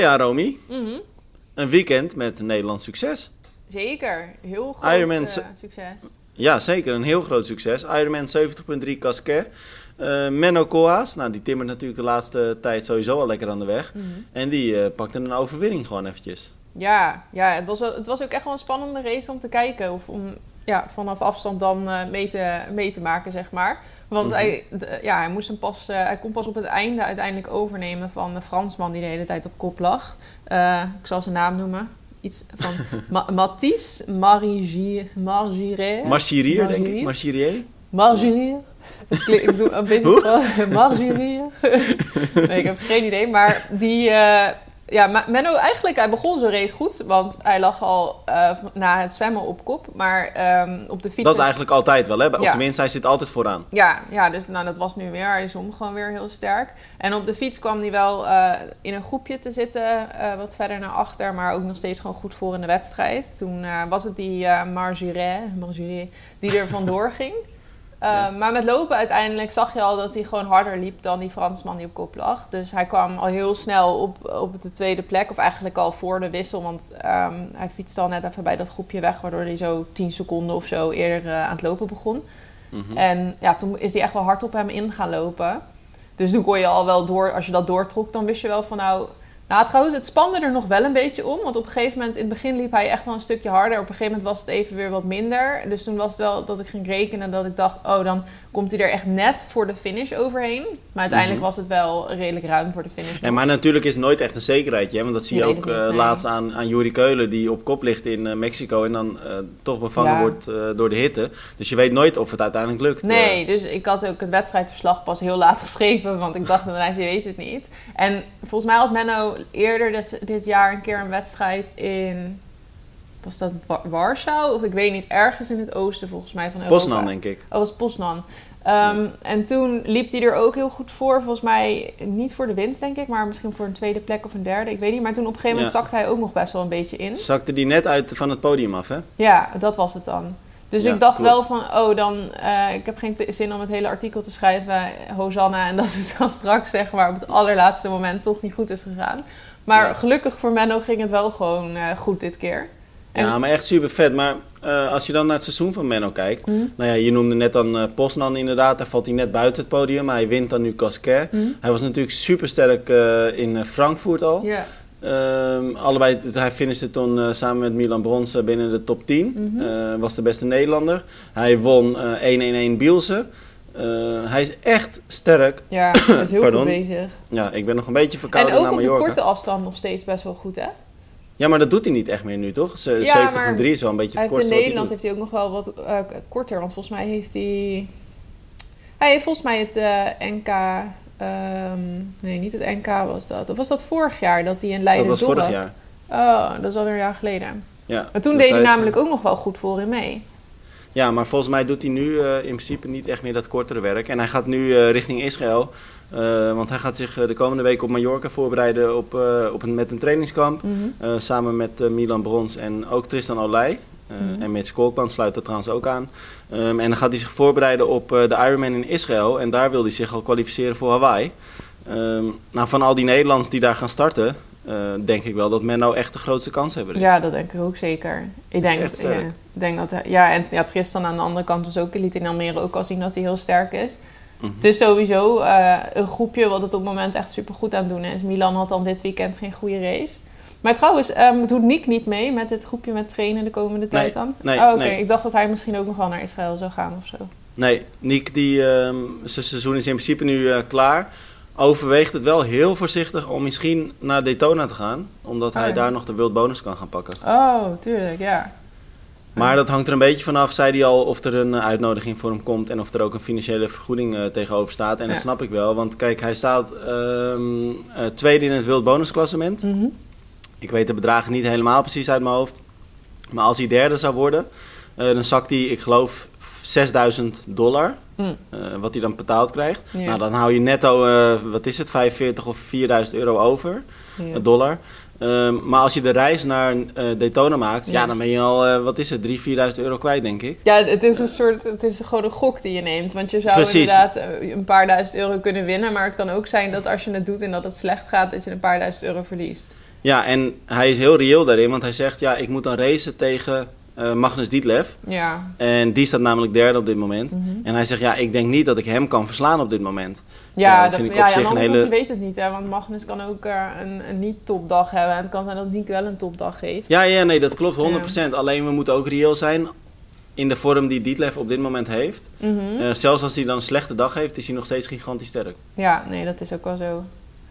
ja, Romy. Mhm. Een weekend met Nederlands succes. Zeker, heel groot Ironman eh, succes. Ja, zeker. Een heel groot succes. Ironman 70.3 Casquet. Eh Menno Koolhaas, nou die timmert natuurlijk de laatste tijd sowieso al lekker aan de weg. Mhm. En die eh, pakte een overwinning gewoon eventjes. Ja, ja het, was, het was ook echt wel een spannende race om te kijken. Of om ja, vanaf afstand dan mee, te, mee te maken, zeg maar. Want Mhm. hij, ja, hij, moest hem pas, eh, hij kon pas op het einde uiteindelijk overnemen van de Fransman die de hele tijd op kop lag. Eh, ik zal zijn naam noemen. Iets van Ma Mathis Margiret. Marchirier, denk ik. Margirier. Klinkt, ik doe een beetje? Margirier. nee, ik heb geen idee. Maar die, eh, ja, Ma- Menno eigenlijk, hij begon zijn race goed. Want hij lag al eh, na het zwemmen op kop. Maar ehm, op de fiets... Dat is eigenlijk altijd wel, hè? Of Ja. tenminste, hij zit altijd vooraan. Ja, ja, dus nou, dat was nu weer. Hij zwom gewoon weer heel sterk. En op de fiets kwam hij wel eh, in een groepje te zitten, eh, wat verder naar achter, maar ook nog steeds gewoon goed voor in de wedstrijd. Toen was het die Margiret die er vandoor ging. Eh, Ja. Maar met lopen uiteindelijk zag je al dat hij gewoon harder liep dan die Fransman die op kop lag. Dus hij kwam al heel snel op, op de tweede plek, of eigenlijk al voor de wissel. Want ehm, hij fietste al net even bij dat groepje weg, waardoor hij zo 10 seconden of zo eerder eh, aan het lopen begon. Mhm. En ja, toen is hij echt wel hard op hem in gaan lopen. Dus toen kon je al wel door, als je dat doortrok, dan wist je wel van nou... Nou, trouwens, het spande er nog wel een beetje om. Want op een gegeven moment, in het begin liep hij echt wel een stukje harder. Op een gegeven moment was het even weer wat minder. Dus toen was het wel dat ik ging rekenen dat ik dacht... oh, dan komt hij er echt net voor de finish overheen. Maar uiteindelijk Mhm. was het wel redelijk ruim voor de finish. En maar natuurlijk is het nooit echt een zekerheidje, hè? want dat zie je ook niet, eh, nee. laatst aan, aan Juri Keulen, die op kop ligt in eh, Mexico en dan eh, toch bevangen Ja. wordt door de hitte. Dus je weet nooit of het uiteindelijk lukt. Nee, dus ik had ook het wedstrijdverslag pas heel laat geschreven, want ik dacht, nou, je weet het niet. En volgens mij had Menno eerder dit, dit jaar een keer een wedstrijd in, was dat Wa- Warschau? Of ik weet niet, ergens in het oosten volgens mij van Europa. Poznan, denk ik. Oh, was Poznan. Ehm, En toen liep hij er ook heel goed voor. Volgens mij niet voor de winst, denk ik, maar misschien voor een tweede plek of een derde. Ik weet niet. Maar toen op een gegeven moment Ja. zakte hij ook nog best wel een beetje in. Zakte die net uit van het podium af, hè? Ja, dat was het dan. Dus Ja, ik dacht klopt. wel van, oh, dan, eh, ik heb geen zin om het hele artikel te schrijven, Hosanna, en dat het dan straks, zeg maar, op het allerlaatste moment toch niet goed is gegaan. Maar Ja. gelukkig voor Menno ging het wel gewoon eh, goed dit keer. En- Ja, maar echt super vet. Maar eh, als je dan naar het seizoen van Menno kijkt. Mhm. Nou ja, je noemde net dan Poznan inderdaad. Daar valt hij net buiten het podium. Maar hij wint dan nu Casquet. Mhm. Hij was natuurlijk super sterk eh, in Frankfurt al. Ja. Ehm, allebei, hij finishte toen eh, samen met Milan Brons eh, binnen de top 10. Mhm. Eh, was de beste Nederlander. Hij won eh 1-1-1 Bielse. Hij is echt sterk. ja, hij is heel goed bezig. Ja, ik ben nog een beetje verkouden En ook naar op de Mallorca. korte afstand nog steeds best wel goed, hè? Ja, maar dat doet hij niet echt meer nu, toch? Ze- Ja, 70 maar en 3 is wel een beetje het in kortste hij Nederland heeft hij ook nog wel wat korter, want volgens mij heeft hij... Hij heeft volgens mij het NK... ehm, nee, niet het NK was dat. Of was dat vorig jaar dat hij in Dat Leiden was vorig jaar. Oh, dat is alweer een jaar geleden. Ja, Maar toen de deed hij namelijk ook nog wel goed voor in mee. Ja, maar volgens mij doet hij nu eh, in principe niet echt meer dat kortere werk. En hij gaat nu eh, richting Israël. Eh, want hij gaat zich de komende week op Mallorca voorbereiden op, op een, met een trainingskamp. Mhm. Samen met Milan Brons en ook Tristan Olij. Eh. En Mitch Kolkman sluit er trouwens ook aan. Ehm, en dan gaat hij zich voorbereiden op eh, de Ironman in Israël. En daar wil hij zich al kwalificeren voor Hawaii. Ehm, nou, van al die Nederlanders die daar gaan starten... eh, denk ik wel dat Menno echt de grootste kans hebben. Ja, dat denk ik ook zeker. Ik denk, dat, ja, denk dat... hij- Ja, en ja, Tristan aan de andere kant dus ook, liet in Almere ook al zien dat hij heel sterk is. Mhm. Het is sowieso een groepje wat het op het moment echt super goed aan het doen is. Milan had dan dit weekend geen goede race. Maar trouwens, ehm, doet Nick niet mee met dit groepje met trainen de komende tijd dan? nee, oh, oké. nee. Ik dacht dat hij misschien ook nog wel naar Israël zou gaan of zo. Nee, Nick, die, ehm, zijn seizoen is in principe nu eh, klaar. Overweegt het wel heel voorzichtig om misschien naar Daytona te gaan. Omdat Oh, hij ja. daar nog de World Bonus kan gaan pakken. Oh, tuurlijk, ja. Maar dat hangt er een beetje vanaf, zei hij al, of er een eh, uitnodiging voor hem komt. En of er ook een financiële vergoeding eh, tegenover staat. En dat snap ik wel. Want kijk, hij staat ehm, eh, tweede in het World Bonus klassement. Ik weet de bedragen niet helemaal precies uit mijn hoofd. Maar als hij derde zou worden, eh, dan zakt hij, ik geloof, 6000 dollar. Mm. eh, wat hij dan betaald krijgt. Ja. Nou, dan hou je netto, eh, wat is het, 45 of 4000 euro over, Ja. dollar. Ehm, maar als je de reis naar eh, Daytona maakt, ja. Ja. dan ben je al, wat is het, 3.000, 4.000 euro kwijt, denk ik. Ja, het is een soort, het is gewoon een gok die je neemt. Want je zou Precies. inderdaad een paar duizend euro kunnen winnen. Maar het kan ook zijn dat als je het doet en dat het slecht gaat, dat je een paar duizend euro verliest. Ja, en hij is heel reëel daarin, want hij zegt, ja, ik moet dan racen tegen eh, Magnus Dietlev. Ja. En die staat namelijk derde op dit moment. Mhm. En hij zegt, ja, ik denk niet dat ik hem kan verslaan op dit moment. Ja, Ja, dat dat, vind ik ja, op ja, zich een hele- je weet het niet, hè, want Magnus kan ook eh, een, een niet-topdag hebben. En het kan zijn dat Niek wel een topdag heeft. Ja, ja, nee, dat klopt 100%. Alleen we moeten ook reëel zijn in de vorm die Dietlev op dit moment heeft. Eh, zelfs als hij dan een slechte dag heeft, is hij nog steeds gigantisch sterk. Ja, nee, dat is ook wel zo.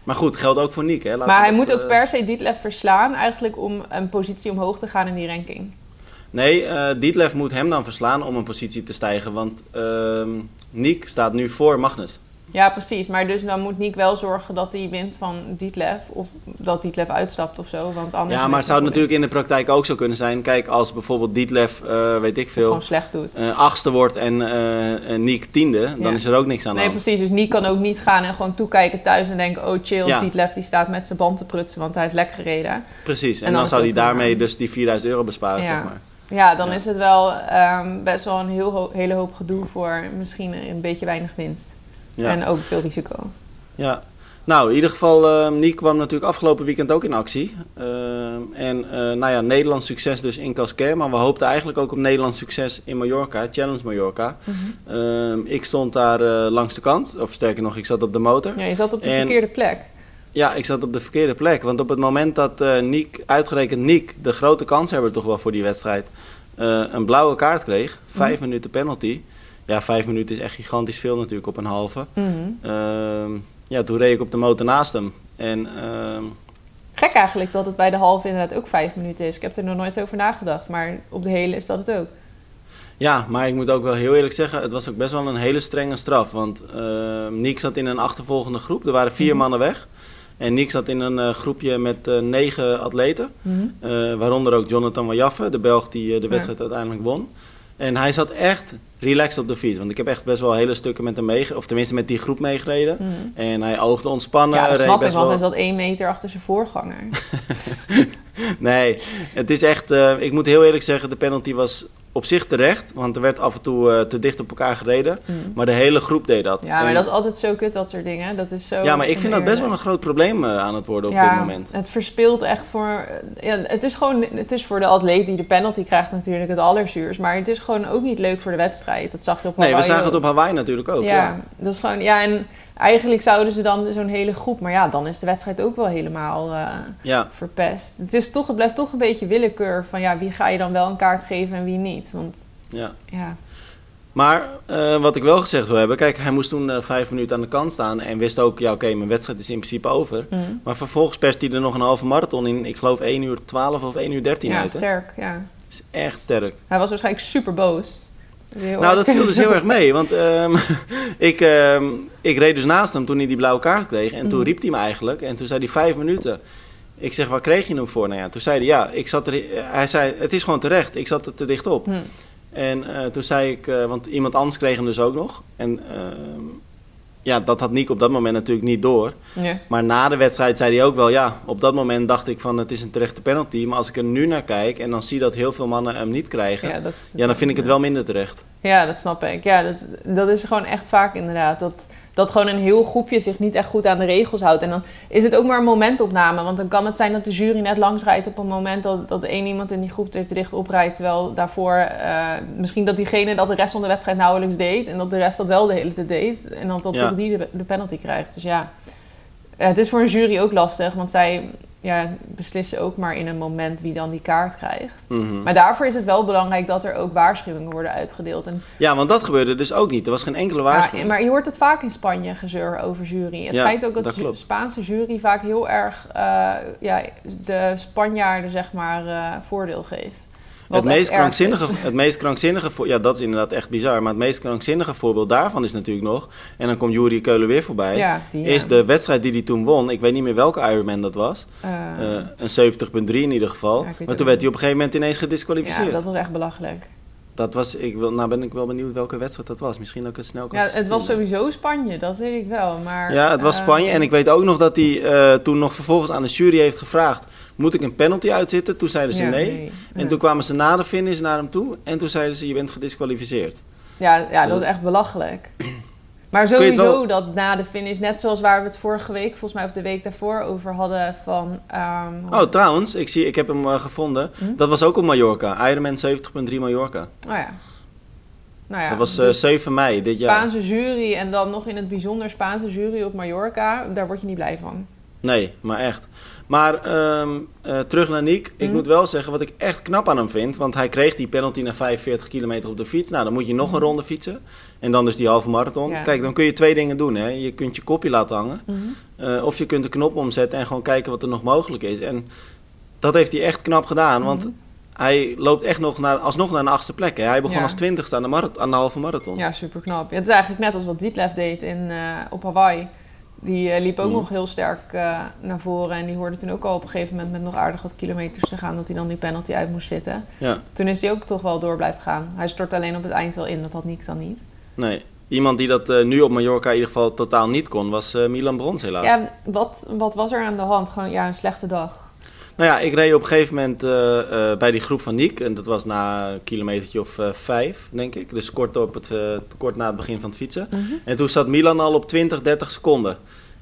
Maar goed, geldt ook voor Niek, hè? Laten maar hij dat, moet ook eh, per se Dietlev verslaan, eigenlijk om een positie omhoog te gaan in die ranking. Nee, eh Dietlev moet hem dan verslaan om een positie te stijgen. Want ehm Niek staat nu voor Magnus. Ja, precies. Maar dus dan moet Niek wel zorgen dat hij wint van Dietlev. Of dat Dietlev uitstapt of zo. Want anders Ja, maar het zou natuurlijk in de praktijk ook zo kunnen zijn. Kijk, als bijvoorbeeld Dietlev, eh, weet ik het veel, gewoon slecht doet. eh, achtste wordt en eh, eh, Niek tiende, dan is er ook niks aan de Nee, hand. precies. Dus Niek kan ook niet gaan en gewoon toekijken thuis en denken... oh chill, Ja. Dietlev die staat met zijn band te prutsen, want hij heeft lek gereden. Precies, en, En dan zou hij het daarmee dus die 4000 euro besparen, Ja. zeg maar. Ja, dan is het wel ehm, best wel een heel ho- hele hoop gedoe voor misschien een beetje weinig winst. Ja. En ook veel risico. Ja. Nou, in ieder geval, eh Niek kwam natuurlijk afgelopen weekend ook in actie. Ehm, en eh, nou ja, Nederlands succes dus in Cascais. Maar we hoopten eigenlijk ook op Nederlands succes in Mallorca, Challenge Mallorca. Ehm, ik stond daar eh, langs de kant, of sterker nog, ik zat op de motor. Ja, je zat op de En- verkeerde plek. Ja, ik zat op de verkeerde plek. Want op het moment dat eh Niek, uitgerekend Niek, de grote kanshebber toch wel voor die wedstrijd, een blauwe kaart kreeg, vijf minuten penalty. Ja, vijf minuten is echt gigantisch veel natuurlijk op een halve. Mhm. Ehm, ja, toen reed ik op de motor naast hem. En ehm, Gek eigenlijk dat het bij de halve inderdaad ook vijf minuten is. Ik heb er nog nooit over nagedacht. Maar op de hele is dat het ook. ja, maar ik moet ook wel heel eerlijk zeggen, het was ook best wel een hele strenge straf. Want ehm Niek zat in een achtervolgende groep. Er waren vier Mhm. mannen weg. En Niek zat in een eh, groepje met eh, negen atleten. Eh, waaronder ook Jonathan Wajaffe, de Belg die de Ja. wedstrijd uiteindelijk won. En hij zat echt relaxed op de fiets. Want ik heb echt best wel hele stukken met hem meegereden. Of tenminste met die groep meegereden. Mhm. En hij oogde ontspannen. Ja, dat snap ik, want wel- hij zat één meter achter zijn voorganger. Nee, het is echt... eh, ik moet heel eerlijk zeggen, de penalty was op zich terecht. Want er werd af en toe eh, te dicht op elkaar gereden. Mhm. Maar de hele groep deed dat. Ja, maar En- dat is altijd zo kut, dat soort dingen. Dat is zo ja, maar ik vind dat best wel een groot probleem eh, aan het worden op ja, dit moment. Het verspeelt echt voor. Ja, het is gewoon. Het is voor de atleet die de penalty krijgt natuurlijk het allerzuurs. Maar het is gewoon ook niet leuk voor de wedstrijd. Dat zag je op Nee, we Hawaii zagen het op Hawaii natuurlijk ook. ja, Ja. dat is gewoon. Ja, en eigenlijk zouden ze dan zo'n hele groep. Maar ja, dan is de wedstrijd ook wel helemaal eh, ja. verpest. Het, is toch, het blijft toch een beetje willekeur van ja, wie ga je dan wel een kaart geven en wie niet. Want ja. ja, Maar eh, wat ik wel gezegd wil hebben, kijk, hij moest toen eh, vijf minuten aan de kant staan en wist ook, ja oké, mijn wedstrijd is in principe over. mm. Maar vervolgens perst hij er nog een halve marathon in, ik geloof 1 uur 12 of 1 uur 13 ja uit. sterk. Ja. is echt sterk. Hij was waarschijnlijk super boos. Nou, dat viel dus heel erg mee, want ehm, ik, ehm, ik reed dus naast hem toen hij die blauwe kaart kreeg en toen Mhm. riep hij me eigenlijk en toen zei hij vijf minuten. Ik zeg, waar kreeg je hem voor? Nou ja, toen zei hij, ja, ik zat er, hij zei, het is gewoon terecht, ik zat er te dicht op. Hm. En eh, toen zei ik, eh, want iemand anders kreeg hem dus ook nog. En ehm, ja, dat had Nick op dat moment natuurlijk niet door. Ja. Maar na de wedstrijd zei hij ook wel, ja, op dat moment dacht ik van het is een terechte penalty. Maar als ik er nu naar kijk en dan zie dat heel veel mannen hem niet krijgen, ja, Ja, dan vind ik het wel minder terecht. Ja, dat snap ik. Ja, dat, dat is gewoon echt vaak inderdaad. Dat, dat gewoon een heel groepje zich niet echt goed aan de regels houdt. En dan is het ook maar een momentopname. Want dan kan het zijn dat de jury net langs rijdt op een moment dat, dat één iemand in die groep er te dicht oprijdt. Terwijl daarvoor eh, misschien dat diegene dat de rest van de wedstrijd nauwelijks deed. En dat de rest dat wel de hele tijd deed. En dan dat Ja. toch die de, de penalty krijgt. Dus ja, het is voor een jury ook lastig. Want zij ja, beslissen ook maar in een moment wie dan die kaart krijgt. Mhm. Maar daarvoor is het wel belangrijk dat er ook waarschuwingen worden uitgedeeld. En Ja, want dat gebeurde dus ook niet. Er was geen enkele ja, waarschuwing. maar je hoort het vaak in Spanje, gezeur over jury. Het Ja, schijnt ook dat, dat de. Spaanse jury vaak heel erg eh, ja, de Spanjaarden zeg maar, eh, voordeel geeft. Het meest, krankzinnige, is. het meest krankzinnige, ja dat is inderdaad echt bizar, maar het meest krankzinnige voorbeeld daarvan is natuurlijk nog, en dan komt Juri Keulen weer voorbij, Ja, die, is de wedstrijd die hij toen won, ik weet niet meer welke Ironman dat was, Eh, een 70.3 in ieder geval, Ja, maar toen werd hij op een gegeven moment ineens gedisqualificeerd. ja, dat was echt belachelijk. Dat was, ik wil, nou ben ik wel benieuwd welke wedstrijd dat was, misschien ook het snel kan Ja, het was sowieso Spanje, dat weet ik wel. Maar, Ja, het was eh, Spanje en ik weet ook nog dat hij toen nog vervolgens aan de jury heeft gevraagd, moet ik een penalty uitzitten? Toen zeiden ze ja, nee. En Ja. toen kwamen ze na de finish naar hem toe en toen zeiden ze je bent gedisqualificeerd. Ja, ja, dat was echt belachelijk. Maar sowieso wel- dat na de finish, net zoals waar we het vorige week, volgens mij of de week daarvoor over hadden van... ehm, Oh, trouwens, ik, zie, ik heb hem eh, gevonden. Hm? Dat was ook op Mallorca. Ironman 70.3 Mallorca. oh ja. Nou ja, dat was eh, dus 7 mei dit jaar. Spaanse jury en dan nog in het bijzonder Spaanse jury op Mallorca, daar word je niet blij van. Nee, maar echt. Maar ehm, eh, terug naar Niek. Ik Mhm. moet wel zeggen wat ik echt knap aan hem vind. Want hij kreeg die penalty na 45 kilometer op de fiets. Nou, dan moet je nog een ronde fietsen. En dan dus die halve marathon. Ja. Kijk, dan kun je twee dingen doen. Hè. Je kunt je kopje laten hangen. eh, of je kunt de knop omzetten en gewoon kijken wat er nog mogelijk is. En dat heeft hij echt knap gedaan. Want Mhm. hij loopt echt nog naar, alsnog naar een achtste plek. Hè. Hij begon Ja. als twintigste aan de, aan de halve marathon. Ja, super knap. het is eigenlijk net als wat Dietlef deed in, eh, op Hawaii. Die eh, liep ook Mhm. nog heel sterk eh, naar voren. En die hoorde toen ook al op een gegeven moment met nog aardig wat kilometers te gaan... dat hij dan die penalty uit moest zitten. Ja, Toen is hij ook toch wel door blijven gaan. Hij stort alleen op het eind wel in. Dat had Nick dan niet. nee. Iemand die dat eh, nu op Mallorca in ieder geval totaal niet kon, was Milan Brons helaas. Ja, wat, wat was er aan de hand? Gewoon ja, een slechte dag. Nou ja, ik reed op een gegeven moment eh, eh, bij die groep van Niek. En dat was na een kilometertje of eh, vijf, denk ik. Dus kort, op het, kort na het begin van het fietsen. En toen zat Milan al op 20, 30 seconden.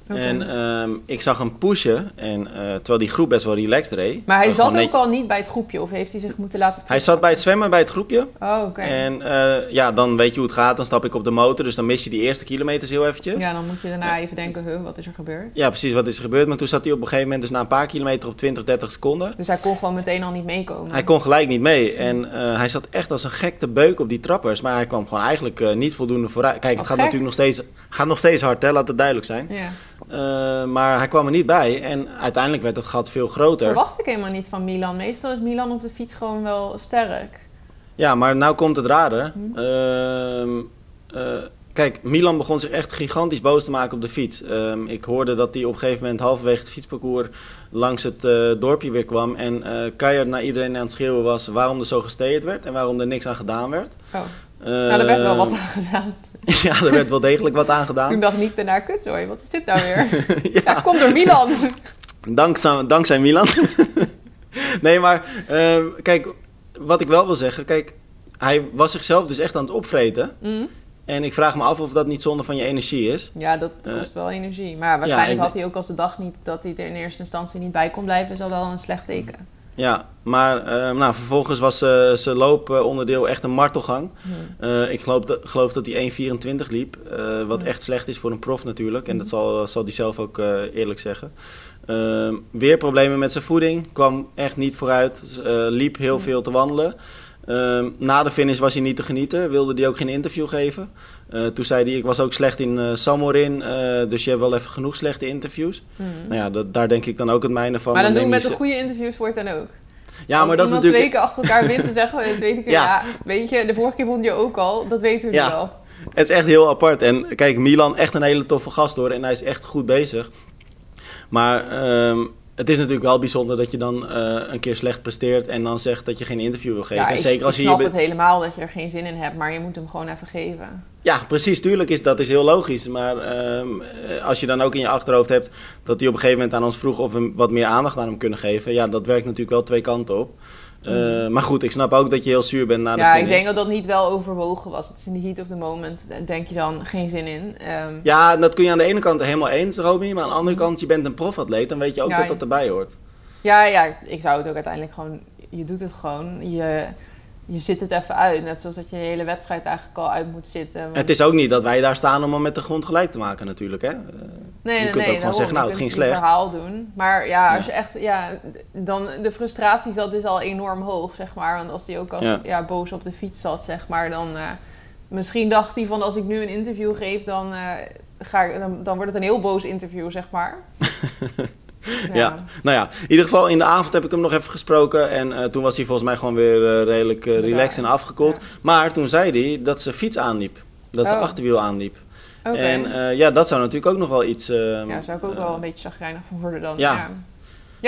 En ehm, ik zag hem pushen. En, eh, terwijl die groep best wel relaxed reed. Maar hij zat ook al niet bij het groepje. Of heeft hij zich moeten laten Hij zat bij het zwemmen bij het groepje. Oh, oké. En eh, ja, dan weet je hoe het gaat. Dan stap ik op de motor. Dus dan mis je die eerste kilometers heel eventjes. Ja, dan moet je daarna even denken, huh, wat is er gebeurd? Ja, precies. Wat is er gebeurd? Maar toen zat hij op een gegeven moment dus na een paar kilometer op 20, 30 seconden. Dus hij kon gewoon meteen al niet meekomen. Hij kon gelijk niet mee. En eh, hij zat echt als een gek te beuken op die trappers. Maar hij kwam gewoon eigenlijk niet voldoende vooruit. Kijk, het gaat gek. natuurlijk nog steeds, gaat nog steeds hard, hè? laat het duidelijk zijn. Ja. Eh, maar hij kwam er niet bij. En uiteindelijk werd het gat veel groter. Verwacht ik helemaal niet van Milan. Meestal is Milan op de fiets gewoon wel sterk. Ja, maar nou komt het rare. Hm. Ehm, eh, kijk, Milan begon zich echt gigantisch boos te maken op de fiets. Ehm, ik hoorde dat hij op een gegeven moment halverwege het fietsparcours langs het eh, dorpje weer kwam. En keihard naar iedereen aan het schreeuwen was waarom er zo gesteerd werd en waarom er niks aan gedaan werd. Oh. Nou, daar werd wel wat Ehm, aan gedaan. Ja, er werd wel degelijk wat aan gedaan. Toen dacht Nick daarna, kutzooi, wat is dit nou weer? ja, ja, kom door Milan. dankzij, dankzij Milan. nee, maar ehm, kijk, wat ik wel wil zeggen, kijk, hij was zichzelf dus echt aan het opvreten. Hm? En ik vraag me af of dat niet zonde van je energie is. Ja, dat Eh, kost wel energie. Maar waarschijnlijk had hij ook als de dag niet dat hij er in eerste instantie niet bij kon blijven, is al wel een slecht teken. Ja, maar ehm, nou, vervolgens was eh, zijn looponderdeel echt een martelgang. Eh, ik geloof, dat- geloof dat hij 1,24 liep. eh, wat echt slecht is voor een prof natuurlijk. En dat Hm. zal, zal hij zelf ook eh, eerlijk zeggen. Ehm, weer problemen met zijn voeding. Kwam echt niet vooruit. eh, liep heel veel te wandelen. Ehm, na de finish was hij niet te genieten. Wilde hij ook geen interview geven. Eh, toen zei hij, ik was ook slecht in eh Samorin. eh, dus je hebt wel even genoeg slechte interviews. Hm. Nou ja, dat, daar denk ik dan ook het mijne van. maar dan Dan doen neem met de goede interviews wordt dan ook. Ja, Als maar dat is natuurlijk... twee keer achter elkaar wint, dan zeggen we de tweede keer, ja. Ja. weet je, de vorige keer won je ook al, dat weten we Ja. nu wel. Het is echt heel apart. En kijk, Milan, echt een hele toffe gast hoor. En hij is echt goed bezig. Maar ehm, het is natuurlijk wel bijzonder dat je dan eh, een keer slecht presteert. En dan zegt dat je geen interview wil geven. Ja, en ik, zeker als ik je snap het helemaal dat je er geen zin in hebt, maar je moet hem gewoon even geven. Ja, precies. Tuurlijk is dat is heel logisch. Maar ehm, eh, als je dan ook in je achterhoofd hebt dat hij op een gegeven moment aan ons vroeg of we wat meer aandacht aan hem kunnen geven. Ja, dat werkt natuurlijk wel twee kanten op. Eh, Maar goed, ik snap ook dat je heel zuur bent na de ja, finish. ik denk dat dat niet wel overwogen was. Het is in de heat of the moment, denk je dan geen zin in. Ehm, Ja, dat kun je aan de ene kant helemaal eens, Romy. Maar aan de andere kant, je bent een profatleet. Dan weet je ook Ja, dat dat erbij hoort. Ja, ja, ik zou het ook uiteindelijk gewoon... Je doet het gewoon. Je, je zit het even uit. Net zoals dat je de hele wedstrijd eigenlijk al uit moet zitten. Want- Het is ook niet dat wij daar staan om hem met de grond gelijk te maken natuurlijk, hè? Eh, nee, je nee, kunt nee, ook gewoon zeggen, nou, het ging kunt een slecht. verhaal doen. Maar ja, als Ja. je echt... Ja, dan de frustratie zat dus al enorm hoog, zeg maar. Want als hij ook als, Ja. ja. boos op de fiets zat, zeg maar, dan... eh, misschien dacht hij van, als ik nu een interview geef, dan... eh, Ga ik, dan, dan wordt het een heel boos interview, zeg maar. Ja. Nou ja, in ieder geval in de avond heb ik hem nog even gesproken. En eh, toen was hij volgens mij gewoon weer eh, redelijk eh, relaxed en afgekoeld. Ja. Maar toen zei hij dat zijn fiets aanliep. Dat zijn Oh. achterwiel aanliep. Oké. En ja, dat zou natuurlijk ook nog wel iets... eh, Ja, daar zou ik ook wel een beetje chagrijnig van worden dan. ja. Ja,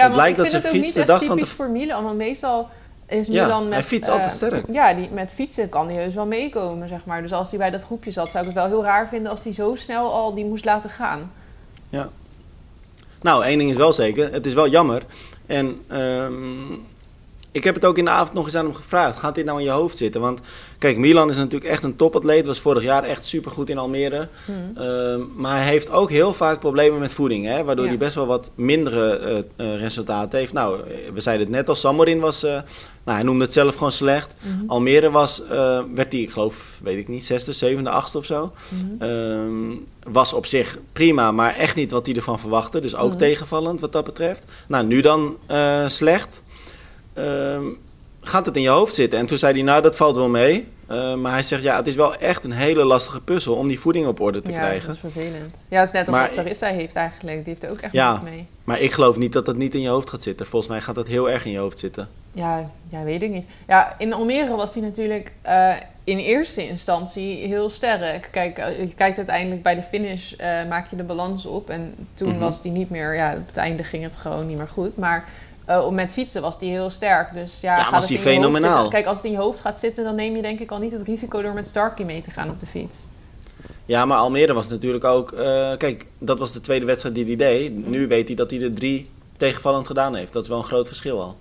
Het ja blijkt ik dat vind ze het ook fiets niet de echt dag van typisch voor Milan. Want meestal is Ja, Milan met... hij fietst altijd sterk. Ja, die, met fietsen kan hij heus wel meekomen, zeg maar. Dus als hij bij dat groepje zat, zou ik het wel heel raar vinden... als hij zo snel al die moest laten gaan. Nou, één ding is wel zeker. Het is wel jammer. En ehm, ik heb het ook in de avond nog eens aan hem gevraagd. Gaat dit nou in je hoofd zitten? Want kijk, Milan is natuurlijk echt een topatleet. Was vorig jaar echt supergoed in Almere. Hm. Ehm, maar hij heeft ook heel vaak problemen met voeding. Hè? Waardoor Ja. hij best wel wat mindere eh, eh, resultaten heeft. Nou, we zeiden het net al. Samorin was... eh, nou, hij noemde het zelf gewoon slecht. Mhm. Almere was, eh, werd hij, ik geloof, weet ik niet, zesde, zevende, achtste of zo. Mhm. Ehm, was op zich prima, maar echt niet wat hij ervan verwachtte. Dus ook Mhm. tegenvallend wat dat betreft. Nou, nu dan eh, slecht. Ehm, gaat het in je hoofd zitten? En toen zei hij, nou, dat valt wel mee. Eh, maar hij zegt, ja, het is wel echt een hele lastige puzzel om die voeding op orde te ja, krijgen. dat is vervelend. Ja, het is net als Maar- wat Sarissa heeft eigenlijk. Die heeft er ook echt Ja. niet mee. Maar ik geloof niet dat dat niet in je hoofd gaat zitten. Volgens mij gaat dat heel erg in je hoofd zitten. Ja, ja, weet ik niet. Ja, in Almere was hij natuurlijk eh, in eerste instantie heel sterk. Kijk, eh, je kijkt uiteindelijk bij de finish, maak je de balans op. En toen Mhm. was hij niet meer, ja, op het einde ging het gewoon niet meer goed. Maar om met fietsen was hij heel sterk. Dus ja, Ja, gaat was hoofd fenomenaal. zitten- Kijk, als het in je hoofd gaat zitten, dan neem je denk ik al niet het risico door met Starkey mee te gaan op de fiets. Ja, maar Almere was natuurlijk ook... eh, kijk, dat was de tweede wedstrijd die hij deed. Nu weet hij dat hij er drie tegenvallend gedaan heeft. Dat is wel een groot verschil al.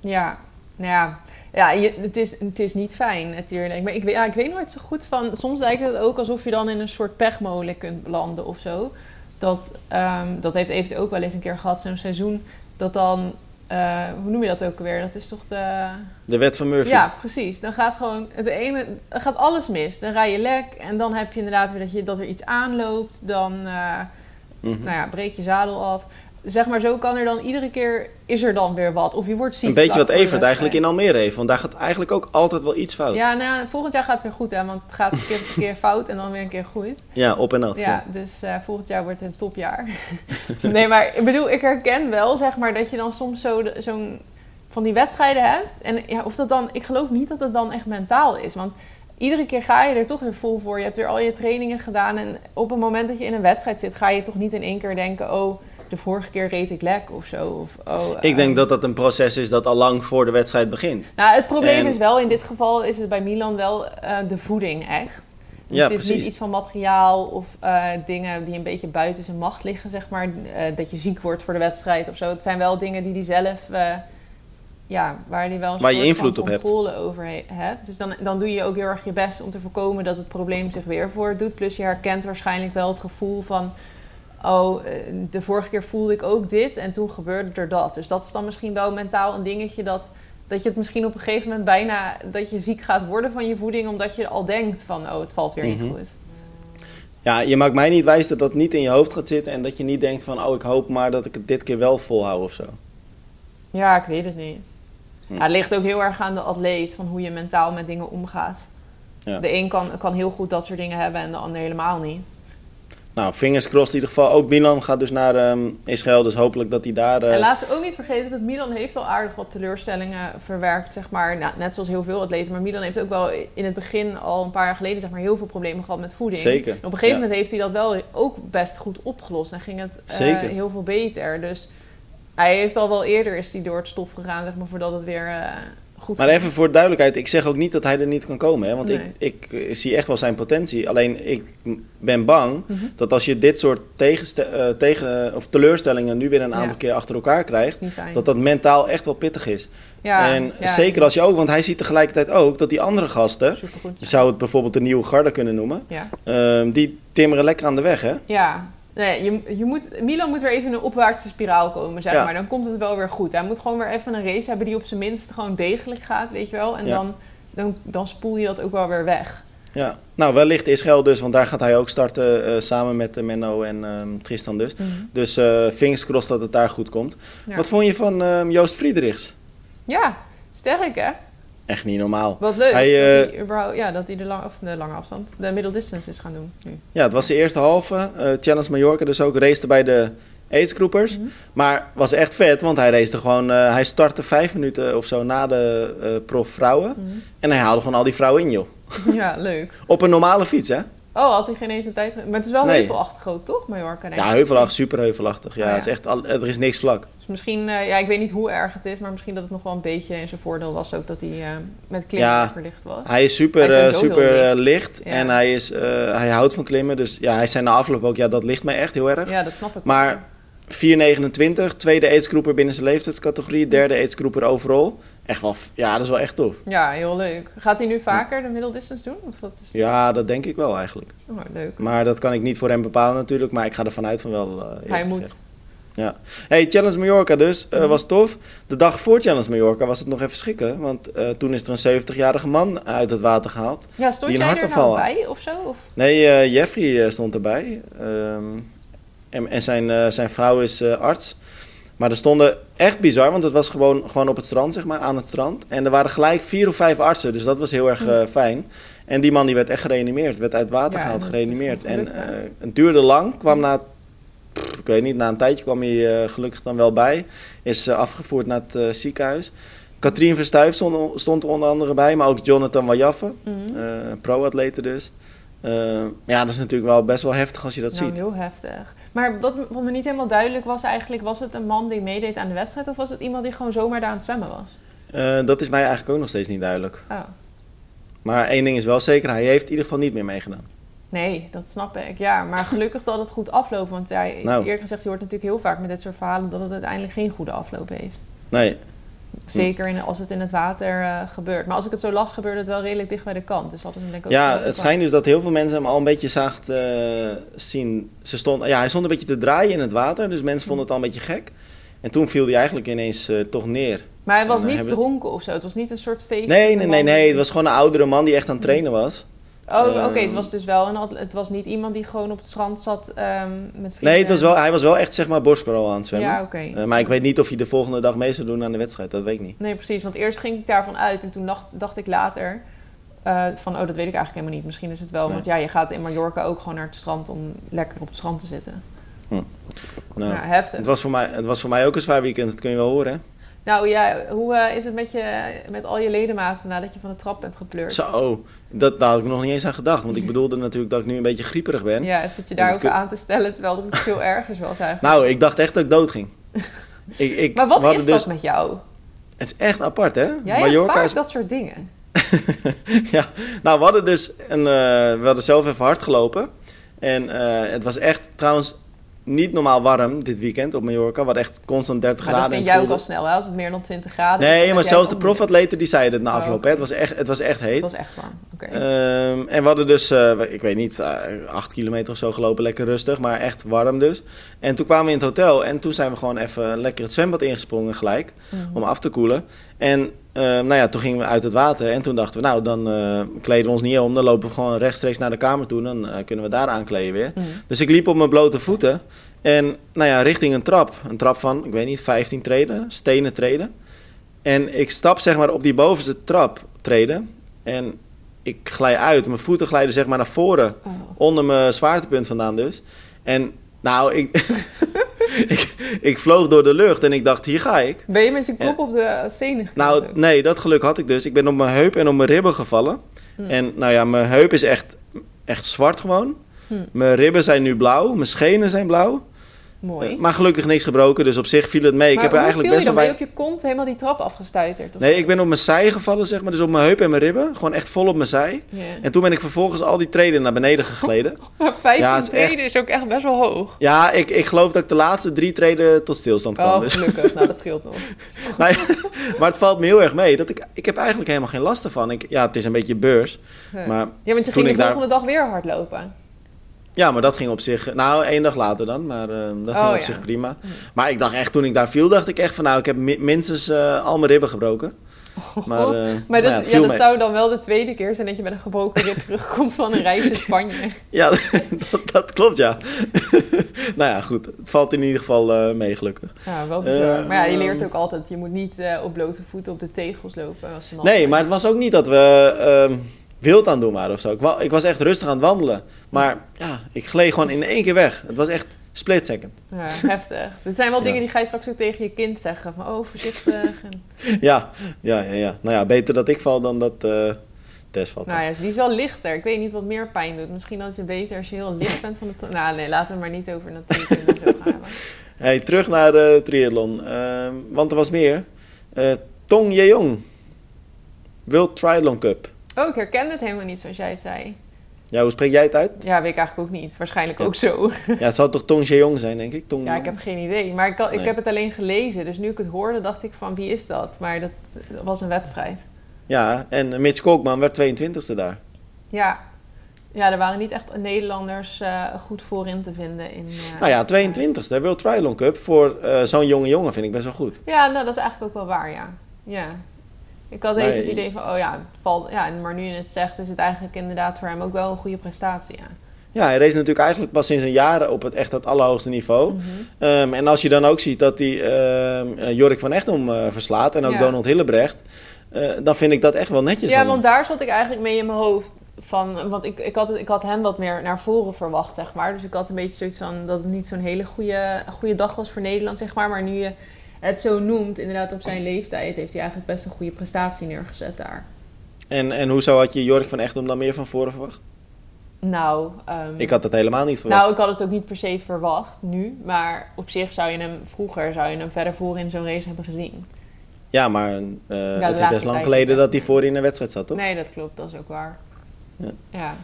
Ja, nou ja, ja je, het, is, het is niet fijn natuurlijk. Maar ik weet, ja, ik weet nooit zo goed van... Soms lijkt het ook alsof je dan in een soort pechmolen kunt landen of zo. Dat, ehm, dat heeft Evert ook wel eens een keer gehad, zo'n seizoen. Dat dan... eh, hoe noem je dat ook weer? Dat is toch de... De wet van Murphy. Ja, precies. Dan gaat gewoon het ene, dan gaat alles mis. Dan rij je lek en dan heb je inderdaad weer dat, je, dat er iets aanloopt. Dan eh, Mhm. nou ja, breek je zadel af. Zeg maar, zo kan er dan iedere keer, is er dan weer wat. Of je wordt ziek. Een beetje wat Evert eigenlijk in. Almere heeft. Want daar gaat eigenlijk ook altijd wel iets fout. Ja, Ja, nou, ja, volgend jaar gaat het weer goed, hè. Want het gaat een keer, een keer fout en dan weer een keer goed. op en af. Ja, dus eh, volgend jaar wordt het een topjaar. nee, maar ik bedoel, ik herken wel, zeg maar, dat je dan soms zo de- zo'n van die wedstrijden hebt. En ja, of dat dan, ik geloof niet dat het dan echt mentaal is. Want iedere keer ga je er toch weer vol voor. Je hebt weer al je trainingen gedaan. En op het moment dat je in een wedstrijd zit, ga je toch niet in één keer denken: oh, de vorige keer reed ik lek of zo. Of, oh, Ik denk eh, dat dat een proces is dat al lang voor de wedstrijd begint. nou, het probleem En- is wel, in dit geval is het bij Milan wel eh, de voeding echt. Dus Ja, het is niet iets van materiaal of eh, dingen die een beetje buiten zijn macht liggen, zeg maar. Eh, dat je ziek wordt voor de wedstrijd of zo. Het zijn wel dingen die hij zelf, ja, waar hij wel een Waar je soort invloed van op hebt. controle over he- hebt. Dus dan, dan doe je ook heel erg je best om te voorkomen dat het probleem zich weer voordoet. Plus je herkent waarschijnlijk wel het gevoel van... Oh, eh, de vorige keer voelde ik ook dit en toen gebeurde er dat. Dus dat is dan misschien wel mentaal een dingetje dat, dat je het misschien op een gegeven moment bijna... dat je ziek gaat worden van je voeding omdat je al denkt van... oh, het valt weer Mhm. niet goed. Ja, je maakt mij niet wijs dat dat niet in je hoofd gaat zitten. En dat je niet denkt van, oh, ik hoop maar dat ik het dit keer wel volhou of zo. Ja, ik weet het niet. Hm. Ja, het ligt ook heel erg aan de atleet, van hoe je mentaal met dingen omgaat. Ja. De een kan, kan heel goed dat soort dingen hebben en de ander helemaal niet. Nou, fingers crossed in ieder geval. Ook Milan gaat dus naar ehm, Israël. Dus hopelijk dat hij daar... eh, En laten we ook niet vergeten dat Milan heeft al aardig wat teleurstellingen verwerkt, zeg maar. Nou, net zoals heel veel atleten. Maar Milan heeft ook wel in het begin al een paar jaar geleden zeg maar, heel veel problemen gehad met voeding. Zeker. En op een gegeven Ja. moment heeft hij dat wel ook best goed opgelost. En ging het eh, heel veel beter. Dus hij heeft al wel eerder is hij door het stof gegaan, zeg maar, voordat het weer eh, goed Maar even voor de duidelijkheid, ik zeg ook niet dat hij er niet kan komen. Hè? Want Nee. ik, ik eh, zie echt wel zijn potentie. Alleen ik ben bang Mhm. dat als je dit soort tegenste- eh, tegen, of teleurstellingen nu weer een aantal Ja. keer achter elkaar krijgt, dat dat mentaal echt wel pittig is. ja, en ja, zeker als je ook, want hij ziet tegelijkertijd ook dat die andere gasten, je zou het bijvoorbeeld de nieuwe garde kunnen noemen, ehm, die timmeren lekker aan de weg. Hè? Ja, nee, je, je moet, Milan moet weer even in een opwaartse spiraal komen, zeg Ja. maar. Dan komt het wel weer goed. Hij moet gewoon weer even een race hebben die op zijn minst gewoon degelijk gaat, weet je wel. En Ja. dan, dan, dan spoel je dat ook wel weer weg. Ja. Nou, wellicht Israël dus, want daar gaat hij ook starten eh, samen met eh, Menno en ehm, Tristan dus. Dus eh fingers crossed dat het daar goed komt. Ja. Wat vond je van ehm, Joost Friedrichs? Ja, sterk hè? Echt niet normaal. Wat leuk Hij, dat, eh, hij überhaupt, ja, dat hij de, lang, of de lange afstand, de middle distance is gaan doen nu. Ja, het was de eerste halve. eh, Challenge Mallorca dus ook. Race bij de aidsgroepers. Mhm. Maar was echt vet, want hij race gewoon... eh, hij startte vijf minuten of zo na de eh prof vrouwen. Mhm. En hij haalde gewoon al die vrouwen in, joh. Ja, leuk. Op een normale fiets, hè? Oh, had hij geen eens een tijd... Maar het is wel Nee. heuvelachtig ook, toch, Mallorca? denk Ja, heuvelachtig, super heuvelachtig. Ja, Oh, ja. Het is echt al, er is niks vlak. Dus misschien, eh, ja, ik weet niet hoe erg het is, maar misschien dat het nog wel een beetje in zijn voordeel was ook dat hij eh, met klimmen Ja. verlicht was. Hij is super, Hij is eh, super licht. Ja. En hij, is, hij houdt van klimmen. Dus ja, hij zei na afloop ook, ja, dat ligt mij echt heel erg. Ja, dat snap ik. Maar-. 4,29. Tweede aidsgroeper binnen zijn leeftijdscategorie. Derde aidsgroeper overal. Echt wel, ja, dat is wel echt tof. Ja, heel leuk. Gaat hij nu vaker de middle distance doen? Of wat is... Ja, dat denk ik wel eigenlijk. Oh, leuk. Maar dat kan ik niet voor hem bepalen natuurlijk. Maar ik ga er vanuit van wel. eh, Hij moet. gezegd. Ja. Hey, Challenge Mallorca dus. eh, Mhm. was tof. De dag voor Challenge Mallorca was het nog even schikken. Want eh, toen is er een 70-jarige man uit het water gehaald. Ja, stond Die jij er nou bij of zo? Of? Nee, Jeffrey stond erbij. Ehm, en en zijn, eh, zijn vrouw is eh, arts. Maar er stonden echt bizar, want het was gewoon, gewoon op het strand, zeg maar, aan het strand. En er waren gelijk vier of vijf artsen, dus dat was heel erg eh, fijn. En die man die werd echt gereanimeerd, werd uit water Ja, gehaald, gereanimeerd. En eh, het duurde lang, kwam na, pff, ik weet niet, na een tijdje kwam hij gelukkig dan wel bij. Is afgevoerd naar het ziekenhuis. Katrien Verstuif stond, stond er onder andere bij, maar ook Jonathan Wajaffe, eh pro-atleten dus. Eh, ja, dat is natuurlijk wel best wel heftig als je dat nou, ziet. heel heftig. Maar wat, wat me niet helemaal duidelijk was eigenlijk... was het een man die meedeed aan de wedstrijd... of was het iemand die gewoon zomaar daar aan het zwemmen was? Eh, dat is mij eigenlijk ook nog steeds niet duidelijk. Oh. Maar één ding is wel zeker, hij heeft in ieder geval niet meer meegedaan. Nee, dat snap ik. Ja, maar gelukkig dat het goed afloopt. Want ja, Nou. gezegd, je hoort natuurlijk heel vaak met dit soort verhalen... dat het uiteindelijk geen goede afloop heeft. Nee, Zeker in, als het in het water eh, gebeurt. Maar als ik het zo las, gebeurde het wel redelijk dicht bij de kant. Dus dat is denk ik ook ja, het schijnt dus dat heel veel mensen hem al een beetje zaagt eh, zien. Ze stond, ja, hij stond een beetje te draaien in het water, dus mensen vonden het al een beetje gek. En toen viel hij eigenlijk ineens eh, toch neer. Maar hij was En niet hebben- dronken of zo. Het was niet een soort feest. Nee, nee, nee, nee. Het was gewoon een oudere man die echt aan het trainen was. Oh, oké. Ehm. het was dus wel een... Het was niet iemand die gewoon op het strand zat ehm, met vrienden. Nee, het was wel, hij was wel echt zeg maar borstcrawl aan het zwemmen. Ja, oké. Eh, maar ik weet niet of hij de volgende dag mee zou doen aan de wedstrijd. Dat weet ik niet. Nee, precies. Want eerst ging ik daarvan uit. En toen dacht, dacht ik later... eh, van, oh, dat weet ik eigenlijk helemaal niet. Misschien is het wel... Nee. Want ja, je gaat in Mallorca ook gewoon naar het strand... om lekker op het strand te zitten. Nou, ja, heftig. het, was voor mij, het was voor mij ook een zwaar weekend, dat kun je wel horen. Hè? Nou ja, hoe eh, is het met, je, met al je ledematen nadat je van de trap bent gepleurd? Zo, dat, daar had ik nog niet eens aan gedacht. Want ik bedoelde natuurlijk dat ik nu een beetje grieperig ben. Ja, zit je dat daarover kun- aan te stellen terwijl er iets veel ergers was eigenlijk. Nou, ik dacht echt dat ik dood ging. ik, ik, maar wat is dat dus- met jou? Het is echt apart, hè? Jij hebt Mallorca vaak is... dat soort dingen. ja, nou, we hadden dus een... eh, we hadden zelf even hard gelopen. En eh, het was echt trouwens niet normaal warm dit weekend op Mallorca. Hadden echt constant 30 Maar dat graden. vind en jij ook al snel, hè? Als het meer dan 20 graden Nee, maar zelfs de profatleten die zeiden het na Oh, afloop. hè. Het, was echt, het was echt heet. Het was echt warm. Oké. Ehm, en we hadden dus, eh, ik weet niet, eh, acht kilometer of zo gelopen, lekker rustig, maar echt warm dus. En toen kwamen we in het hotel en toen zijn we gewoon even lekker het zwembad ingesprongen gelijk, Mhm. om af te koelen. En eh, nou ja, toen gingen we uit het water en toen dachten we, nou dan eh, kleden we ons niet om, dan lopen we gewoon rechtstreeks naar de kamer toe, dan eh, kunnen we daar aankleden weer. Mhm. Dus ik liep op mijn blote voeten en nou ja, richting een trap. Een trap van, ik weet niet, 15 treden, stenen treden. En ik stap zeg maar op die bovenste trap treden en ik glij uit. Mijn voeten glijden zeg maar naar voren, Oh. onder mijn zwaartepunt vandaan dus. En nou, ik, ik, ik vloog door de lucht en ik dacht, hier ga ik. Ben je met je kop op de stenen Nou, ook? nee, dat geluk had ik dus. Ik ben op mijn heup en op mijn ribben gevallen. Hm. En nou ja, mijn heup is echt, echt zwart gewoon. Hm. Mijn ribben zijn nu blauw, mijn schenen zijn blauw. Mooi. Eh, maar gelukkig niks gebroken, dus op zich viel het mee. ik maar heb eigenlijk viel je best dan? je bij... op je kont helemaal die trap afgestuiterd? Nee, zo? ik ben op mijn zij gevallen, zeg maar. Dus op mijn heup en mijn ribben. Gewoon echt vol op mijn zij. En toen ben ik vervolgens al die treden naar beneden gegleden. Maar 15 Ja, het is echt- treden is ook echt best wel hoog. Ja, ik, ik geloof dat ik de laatste drie treden tot stilstand kwam. Oh, dus. gelukkig. nou, dat scheelt nog. Ja, maar het valt me heel erg mee. Dat ik, ik heb eigenlijk helemaal geen last ervan. Ik, ja, het is een beetje beurs. Ja. Maar Ja, want je ging de daar- volgende dag weer hardlopen. Ja, maar dat ging op zich... Nou, één dag later dan, maar eh, dat ging Oh, op ja. zich prima. Maar ik dacht echt, toen ik daar viel, dacht ik echt van... Nou, ik heb mi- minstens eh, al mijn ribben gebroken. Maar, eh, Oh, Maar nou dat, ja, dat zou dan wel de tweede keer zijn dat je met een gebroken rib terugkomt van een reis in Spanje. Ja, dat, dat klopt, ja. nou ja, goed. Het valt in ieder geval mee, gelukkig. Ja, wel bizar. Maar ja, je ehm, leert ook altijd, je moet niet op blote voeten op de tegels lopen. Als ze nat Nee, maar het was ook niet dat we ehm, wild aan het doen waren of zo. Ik, wa- ik was echt rustig aan het wandelen. Maar ja, ik gleed gewoon in één keer weg. Het was echt split second. Ja, heftig. Dit zijn wel Ja. dingen die ga je straks ook tegen je kind zeggen. Van, oh, voorzichtig. En, Ja, ja, ja, ja. Nou ja, beter dat ik val dan dat eh Tess valt. nou ja, die is wel lichter. Ik weet niet wat meer pijn doet. Misschien is het beter als je heel licht bent van het... Nou, nee, laten we maar niet over natuurkunde zo gaan. Hey, terug naar de triathlon. Ehm, want er was meer. Eh, Tong Yeong. World Triathlon Cup. Oh, ik herkende het helemaal niet zoals jij het zei. Ja, hoe spreek jij het uit? Ja, weet ik eigenlijk ook niet. Waarschijnlijk Ja. ook zo. Ja, het zou toch Tong Jae-yong zijn, denk ik? Tong Ja, ik heb geen idee. Maar ik, kan- ik Nee. heb het alleen gelezen. Dus nu ik het hoorde, dacht ik van wie is dat? Maar dat, dat was een wedstrijd. Ja, en Mitch Koopman werd 22e daar. Ja. Ja, er waren niet echt Nederlanders eh, goed voorin te vinden. In, eh, Nou ja, 22e, World Triathlon Cup. Voor eh, zo'n jonge jongen vind ik best wel goed. Ja, nou, dat is eigenlijk ook wel waar, ja. Ja. Ik had even het idee van, oh ja, valt, ja, maar nu je het zegt, is het eigenlijk inderdaad voor hem ook wel een goede prestatie, ja. Ja, hij race natuurlijk eigenlijk pas sinds een jaar op het echt het allerhoogste niveau. Mhm. Ehm, en als je dan ook ziet dat hij ehm, eh, Jorik van Echtom eh, verslaat en ook Ja. Donald Hillebrecht, eh, dan vind ik dat echt wel netjes. Ja, want daar zat ik eigenlijk mee in mijn hoofd. Van, want ik, ik, had, ik had hem wat meer naar voren verwacht, zeg maar. Dus ik had een beetje zoiets van dat het niet zo'n hele goede, goede dag was voor Nederland, zeg maar. Maar nu je het zo noemt, inderdaad op zijn leeftijd, heeft hij eigenlijk best een goede prestatie neergezet daar. En, en hoezo had je Jorik van Echtom dan meer van voren verwacht? Nou, ehm, Ik had het helemaal niet verwacht. nou, ik had het ook niet per se verwacht nu. Maar op zich zou je hem vroeger zou je hem verder voor in zo'n race hebben gezien. Ja, maar eh, het is best lang geleden dat hij voor in een wedstrijd zat, toch? Nee, dat klopt, dat is ook waar. Ja. ja.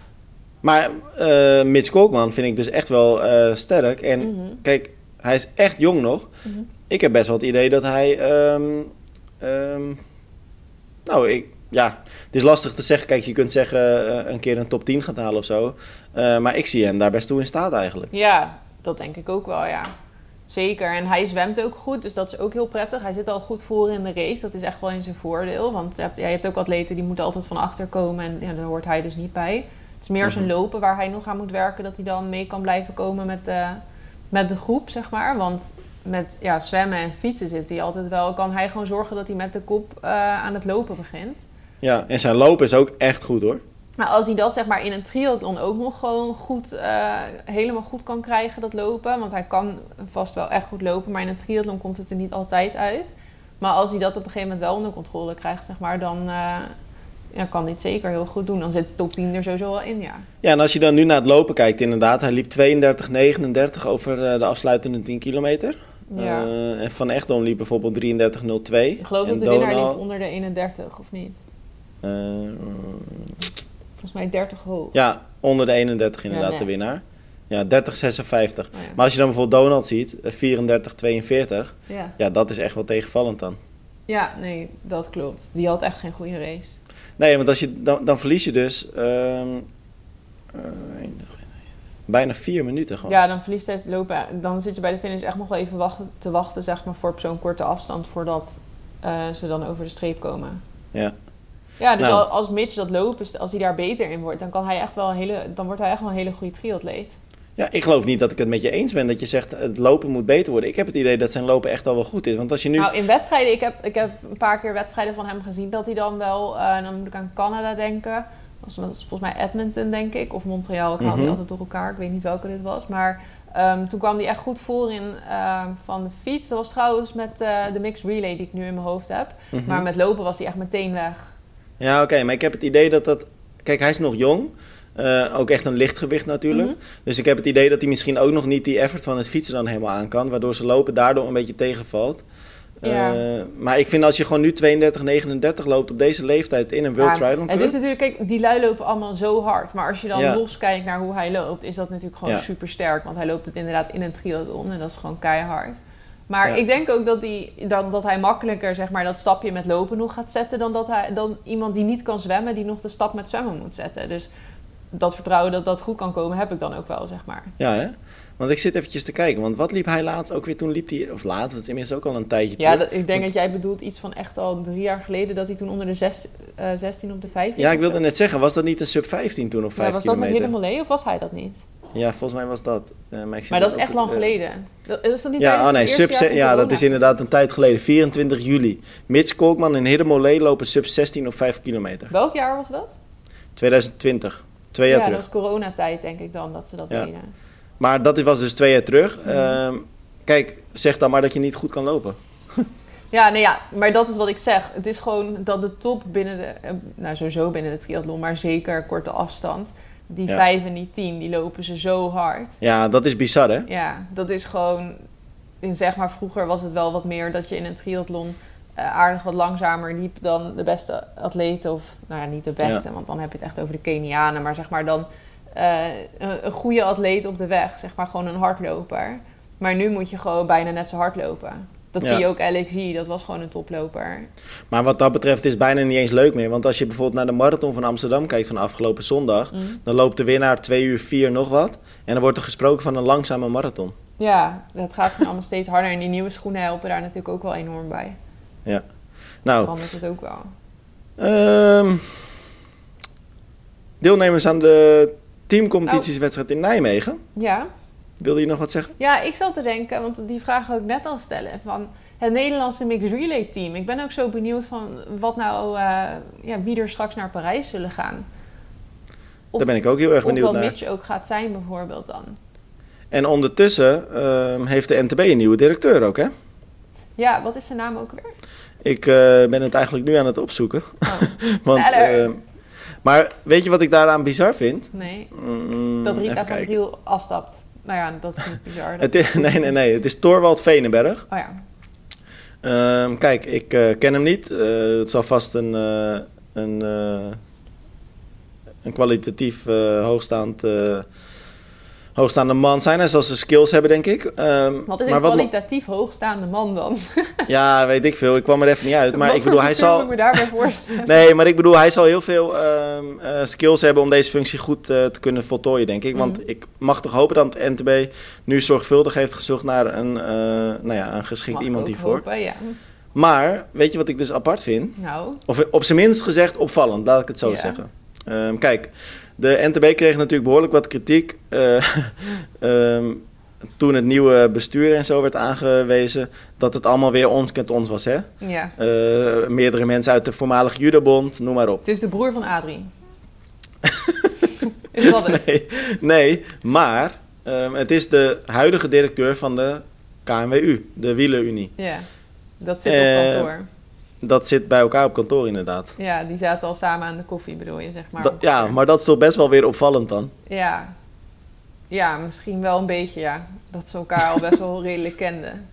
Maar eh Mitch Koopman vind ik dus echt wel eh, sterk. En Mhm. kijk, hij is echt jong nog. Mhm. Ik heb best wel het idee dat hij. ehm, ehm, nou, ik, ja, het is lastig te zeggen. Kijk, je kunt zeggen eh, een keer een top 10 gaat halen of zo. Eh, maar ik zie hem daar best toe in staat eigenlijk. Ja, dat denk ik ook wel, ja. Zeker. En hij zwemt ook goed, dus dat is ook heel prettig. Hij zit al goed voor in de race. Dat is echt wel in zijn voordeel. Want je hebt, ja, je hebt ook atleten die moeten altijd van achter komen. En ja, daar hoort hij dus niet bij. Het is meer zijn Mhm. lopen waar hij nog aan moet werken. Dat hij dan mee kan blijven komen met de, met de groep, zeg maar. Want met ja, zwemmen en fietsen zit hij altijd wel. Kan hij gewoon zorgen dat hij met de kop eh, aan het lopen begint. Ja, en zijn lopen is ook echt goed hoor. Maar als hij dat zeg maar in een triathlon ook nog gewoon goed, eh, helemaal goed kan krijgen, dat lopen. Want hij kan vast wel echt goed lopen, maar in een triathlon komt het er niet altijd uit. Maar als hij dat op een gegeven moment wel onder controle krijgt, zeg maar, dan eh, ja, kan hij het zeker heel goed doen. Dan zit de top 10 er sowieso wel in, ja. Ja, en als je dan nu naar het lopen kijkt, inderdaad. Hij liep 32,39 over eh, de afsluitende 10 kilometer. Ja. Eh, en Van Echtdom liep bijvoorbeeld 33,02. ik geloof En dat de winnaar liep onder de 31, of niet? eh, Volgens mij 30 hoog. ja, onder de 31 inderdaad de winnaar. Ja, 30,56. Oh, ja. Maar als je dan bijvoorbeeld Donald ziet, eh, 34,42. ja. Ja, dat is echt wel tegenvallend dan. ja, nee, dat klopt. Die had echt geen goede race. Nee, want als je, dan, dan verlies je dus ehm, eh, bijna vier minuten gewoon. Ja, dan verliest hij het lopen. Dan zit je bij de finish echt nog wel even wachten, te wachten, zeg maar, voor op zo'n korte afstand voordat eh, ze dan over de streep komen. Ja. Ja, dus Nou. al- als Mitch dat lopen, als hij daar beter in wordt, dan kan hij echt wel een hele, dan wordt hij echt wel een hele goede triatleet. Ja, ik geloof niet dat ik het met je eens ben dat je zegt het lopen moet beter worden. Ik heb het idee dat zijn lopen echt al wel goed is. Want als je nu... Nou, in wedstrijden, ik heb, ik heb een paar keer wedstrijden van hem gezien dat hij dan wel, eh, dan moet ik aan Canada denken. Is volgens mij Edmonton, denk ik, of Montreal. Ik haal die Mhm. altijd door elkaar. Ik weet niet welke dit was. Maar ehm, toen kwam hij echt goed voor in ehm, van de fiets. Dat was trouwens met eh, de mixed relay die ik nu in mijn hoofd heb. Mhm. Maar met lopen was hij echt meteen weg. Ja, oké, maar ik heb het idee dat dat... Kijk, hij is nog jong. Eh, ook echt een lichtgewicht natuurlijk. Mhm. Dus ik heb het idee dat hij misschien ook nog niet die effort van het fietsen dan helemaal aan kan. Waardoor zijn lopen daardoor een beetje tegenvalt. Ja. Eh, maar ik vind als je gewoon nu 32, 39 loopt op deze leeftijd in een World Ja, Triathlon Het is natuurlijk, kijk, die lui lopen allemaal zo hard. Maar als je dan Ja. los kijkt naar hoe hij loopt, is dat natuurlijk gewoon super sterk. Want hij loopt het inderdaad in een triathlon en dat is gewoon keihard. Maar ik denk ook dat, die, dat, dat hij makkelijker zeg maar, dat stapje met lopen nog gaat zetten dan, dat hij, dan iemand die niet kan zwemmen, die nog de stap met zwemmen moet zetten. Dus dat vertrouwen dat dat goed kan komen, heb ik dan ook wel, zeg maar. Ja, hè? Want ik zit eventjes te kijken. Want wat liep hij laatst ook weer? Toen liep hij... Of laatst, dat is inmiddels ook al een tijdje Ja, dat, ik denk Want- dat jij bedoelt iets van echt al drie jaar geleden dat hij toen onder de zes, eh, 16 op de 5 Ja, ik wilde net zeggen, was dat niet een sub 15 toen op 5 ja, Was dat met? Hidden of was hij dat niet? Ja, volgens mij was dat. Eh, maar Maar dat is echt lang eh, geleden. Dat- Is dat niet Ja, oh nee, sub ja, dat is inderdaad een tijd geleden. 24 juli. Mitch Kolkman en Hiddemolee lopen sub 16 op 5 kilometer. Welk jaar was dat? 2020. Twee jaar ja, terug. dat was coronatijd denk ik dan, dat ze dat Ja. deden. Maar dat was dus twee jaar terug. Ehm, kijk, zeg dan maar dat je niet goed kan lopen. Ja, nee, ja, maar dat is wat ik zeg. Het is gewoon dat de top binnen de... eh, Nou, sowieso binnen de triathlon, maar zeker korte afstand. Die Ja. vijf en die tien, die lopen ze zo hard. Ja, dat is bizar hè? Ja, dat is gewoon... In zeg maar, vroeger was het wel wat meer dat je in een triathlon... eh, aardig wat langzamer liep dan de beste atleten. Of, nou ja, niet de beste, want dan heb je het echt over de Kenianen. Maar zeg maar dan een, een goede atleet op de weg, zeg maar gewoon een hardloper. Maar nu moet je gewoon bijna net zo hard lopen. Dat Ja. zie je ook LXG, dat was gewoon een toploper. Maar wat dat betreft is het bijna niet eens leuk meer. Want als je bijvoorbeeld naar de marathon van Amsterdam kijkt van afgelopen zondag... Mm. dan loopt de winnaar 2 uur 4 nog wat. En dan wordt er gesproken van een langzame marathon. Ja, dat gaat allemaal steeds harder. En die nieuwe schoenen helpen daar natuurlijk ook wel enorm bij. Nou, Verandert het ook wel. ehm, deelnemers aan de teamcompetitieswedstrijd in Nijmegen. Ja. Wilde je nog wat zeggen? ja, ik zat te denken, want die vraag ik net al stellen. Van het Nederlandse Mixed Relay Team. Ik ben ook zo benieuwd van wat nou, eh, ja, wie er straks naar Parijs zullen gaan. Of, Daar ben ik ook heel erg of benieuwd naar. Mitch ook gaat zijn bijvoorbeeld dan. En ondertussen ehm, heeft de NTB een nieuwe directeur ook, hè? Ja, wat is zijn naam ook weer? Ik eh, ben het eigenlijk nu aan het opzoeken. Oh, Want. Maar weet je wat ik daaraan bizar vind? nee, Mm, dat Rita van. Riel afstapt. Nou ja, dat is niet bizar. Dat- Het is, nee, nee, nee. Het is Torwald Venenberg. Oh ja, Ehm, kijk, ik eh, ken hem niet. Eh, het zal vast een, eh, een, een kwalitatief hoogstaand, hoogstaande man zijn. Hij zal zijn skills hebben, denk ik. Ehm, wat is maar een wat kwalitatief hoogstaande man dan? Ja, weet ik veel. Ik kwam er even niet uit. Maar Wat ik bedoel, hij zal... ik me daarbij voorstellen? Nee, maar ik bedoel, hij zal heel veel ehm, eh, skills hebben om deze functie goed eh, te kunnen voltooien, denk ik. Want Mhm. ik mag toch hopen dat het NTB nu zorgvuldig heeft gezocht naar een, eh, nou ja, een geschikt Mag iemand hiervoor. hopen, ja. Maar, weet je wat ik dus apart vind? Nou, Of op zijn minst gezegd opvallend, laat ik het zo Ja. zeggen. Ehm, kijk, de NTB kreeg natuurlijk behoorlijk wat kritiek eh, ehm, toen het nieuwe bestuur en zo werd aangewezen, dat het allemaal weer ons kent ons was, hè? ja. Eh, meerdere mensen uit de voormalige Judabond, noem maar op. Het is de broer van Adrie. is dat het? Nee, nee maar ehm, het is de huidige directeur van de KNWU, de Wielerunie. Ja, dat zit Eh, op kantoor. Dat zit bij elkaar op kantoor inderdaad. Ja, die zaten al samen aan de koffie, bedoel je, zeg maar. Dat- ja, maar dat is toch best wel weer opvallend dan. Ja. ja, misschien wel een beetje, ja. Dat ze elkaar al best wel redelijk kenden.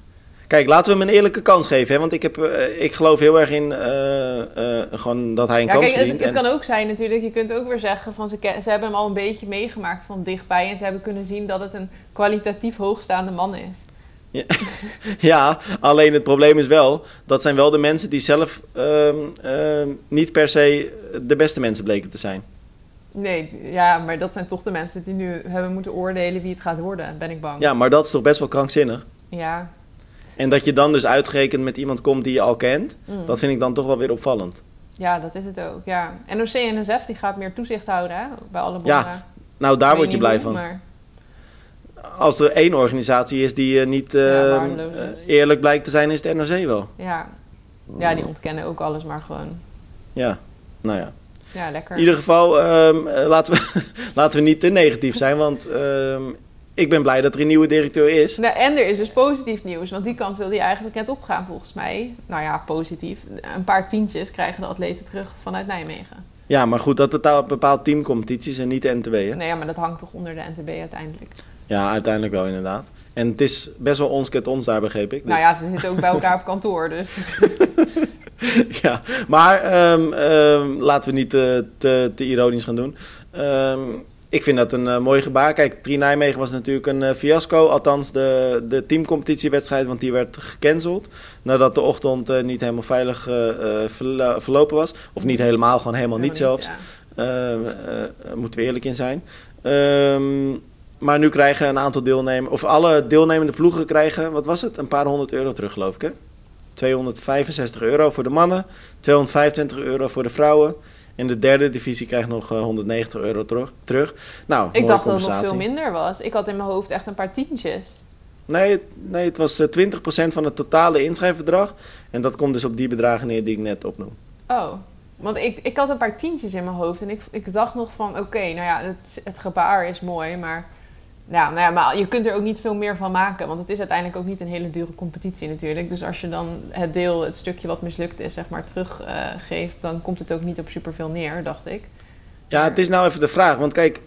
Kijk, laten we hem een eerlijke kans geven. Hè? Want ik, heb, eh, ik geloof heel erg in eh, eh, gewoon dat hij een Ja, kans kijk, het, verdient. het En- kan ook zijn natuurlijk, je kunt ook weer zeggen van ze, ze hebben hem al een beetje meegemaakt van dichtbij en ze hebben kunnen zien dat het een kwalitatief hoogstaande man is. Ja, alleen het probleem is wel, dat zijn wel de mensen die zelf ehm, ehm, niet per se de beste mensen bleken te zijn. Nee, ja, maar dat zijn toch de mensen die nu hebben moeten oordelen wie het gaat worden, ben ik bang. Ja, maar dat is toch best wel krankzinnig. Ja. En dat je dan dus uitgerekend met iemand komt die je al kent, Mm. dat vind ik dan toch wel weer opvallend. Ja, dat is het ook. Ja. NOC en NSF die gaat meer toezicht houden hè, bij alle bonden. Ja, Nou, daar word je blij van. Maar, Als er één organisatie is die eh, niet eh, Ja, eh, eerlijk blijkt te zijn, is het NRC wel. ja. ja, die ontkennen ook alles, maar gewoon... Ja, nou ja. Ja, lekker. In ieder geval, ehm, eh, laten, we, laten we niet te negatief zijn, want ehm, ik ben blij dat er een nieuwe directeur is. Nou, en er is dus positief nieuws, want die kant wil hij eigenlijk net opgaan volgens mij. Nou ja, positief. Een paar tientjes krijgen de atleten terug vanuit Nijmegen. Ja, maar goed, dat bepaalt, bepaalt teamcompetities en niet de NTB. Hè? Nee, ja, maar dat hangt toch onder de NTB uiteindelijk. Ja, uiteindelijk wel inderdaad. En het is best wel ons kent ons daar, begreep ik. Dus- Nou ja, ze zitten ook bij elkaar op kantoor, dus... ja, maar ehm, ehm, laten we niet te, te, te ironisch gaan doen. Ehm, ik vind dat een eh, mooi gebaar. Kijk, Tri Nijmegen was natuurlijk een eh, fiasco. Althans, de, de teamcompetitiewedstrijd, want die werd gecanceld. Nadat de ochtend eh, niet helemaal veilig eh, eh, verlo- verlopen was. Of niet helemaal, gewoon helemaal niet zelfs. ja. Eh, eh, moeten we eerlijk in zijn. Ehm, maar nu krijgen een aantal deelnemers, of alle deelnemende ploegen krijgen, wat was het? Een paar honderd euro terug, geloof ik. Hè? 265 euro voor de mannen, 225 euro voor de vrouwen. En de derde divisie krijgt nog eh, 190 euro terug. Nou, Ik dacht dat het nog veel minder was. Ik had in mijn hoofd echt een paar tientjes. Nee, het- nee, het was eh, 20% van het totale inschrijfbedrag. En dat komt dus op die bedragen neer die ik net opnoem. Oh, want ik, ik had een paar tientjes in mijn hoofd. En ik, ik dacht nog van, oké, nou ja, het, het gebaar is mooi, maar... Ja, nou ja, maar je kunt er ook niet veel meer van maken. Want het is uiteindelijk ook niet een hele dure competitie natuurlijk. Dus als je dan het deel, het stukje wat mislukt is, zeg maar, teruggeeft... dan komt het ook niet op superveel neer, dacht ik. Ja, het is nou even de vraag. Want kijk,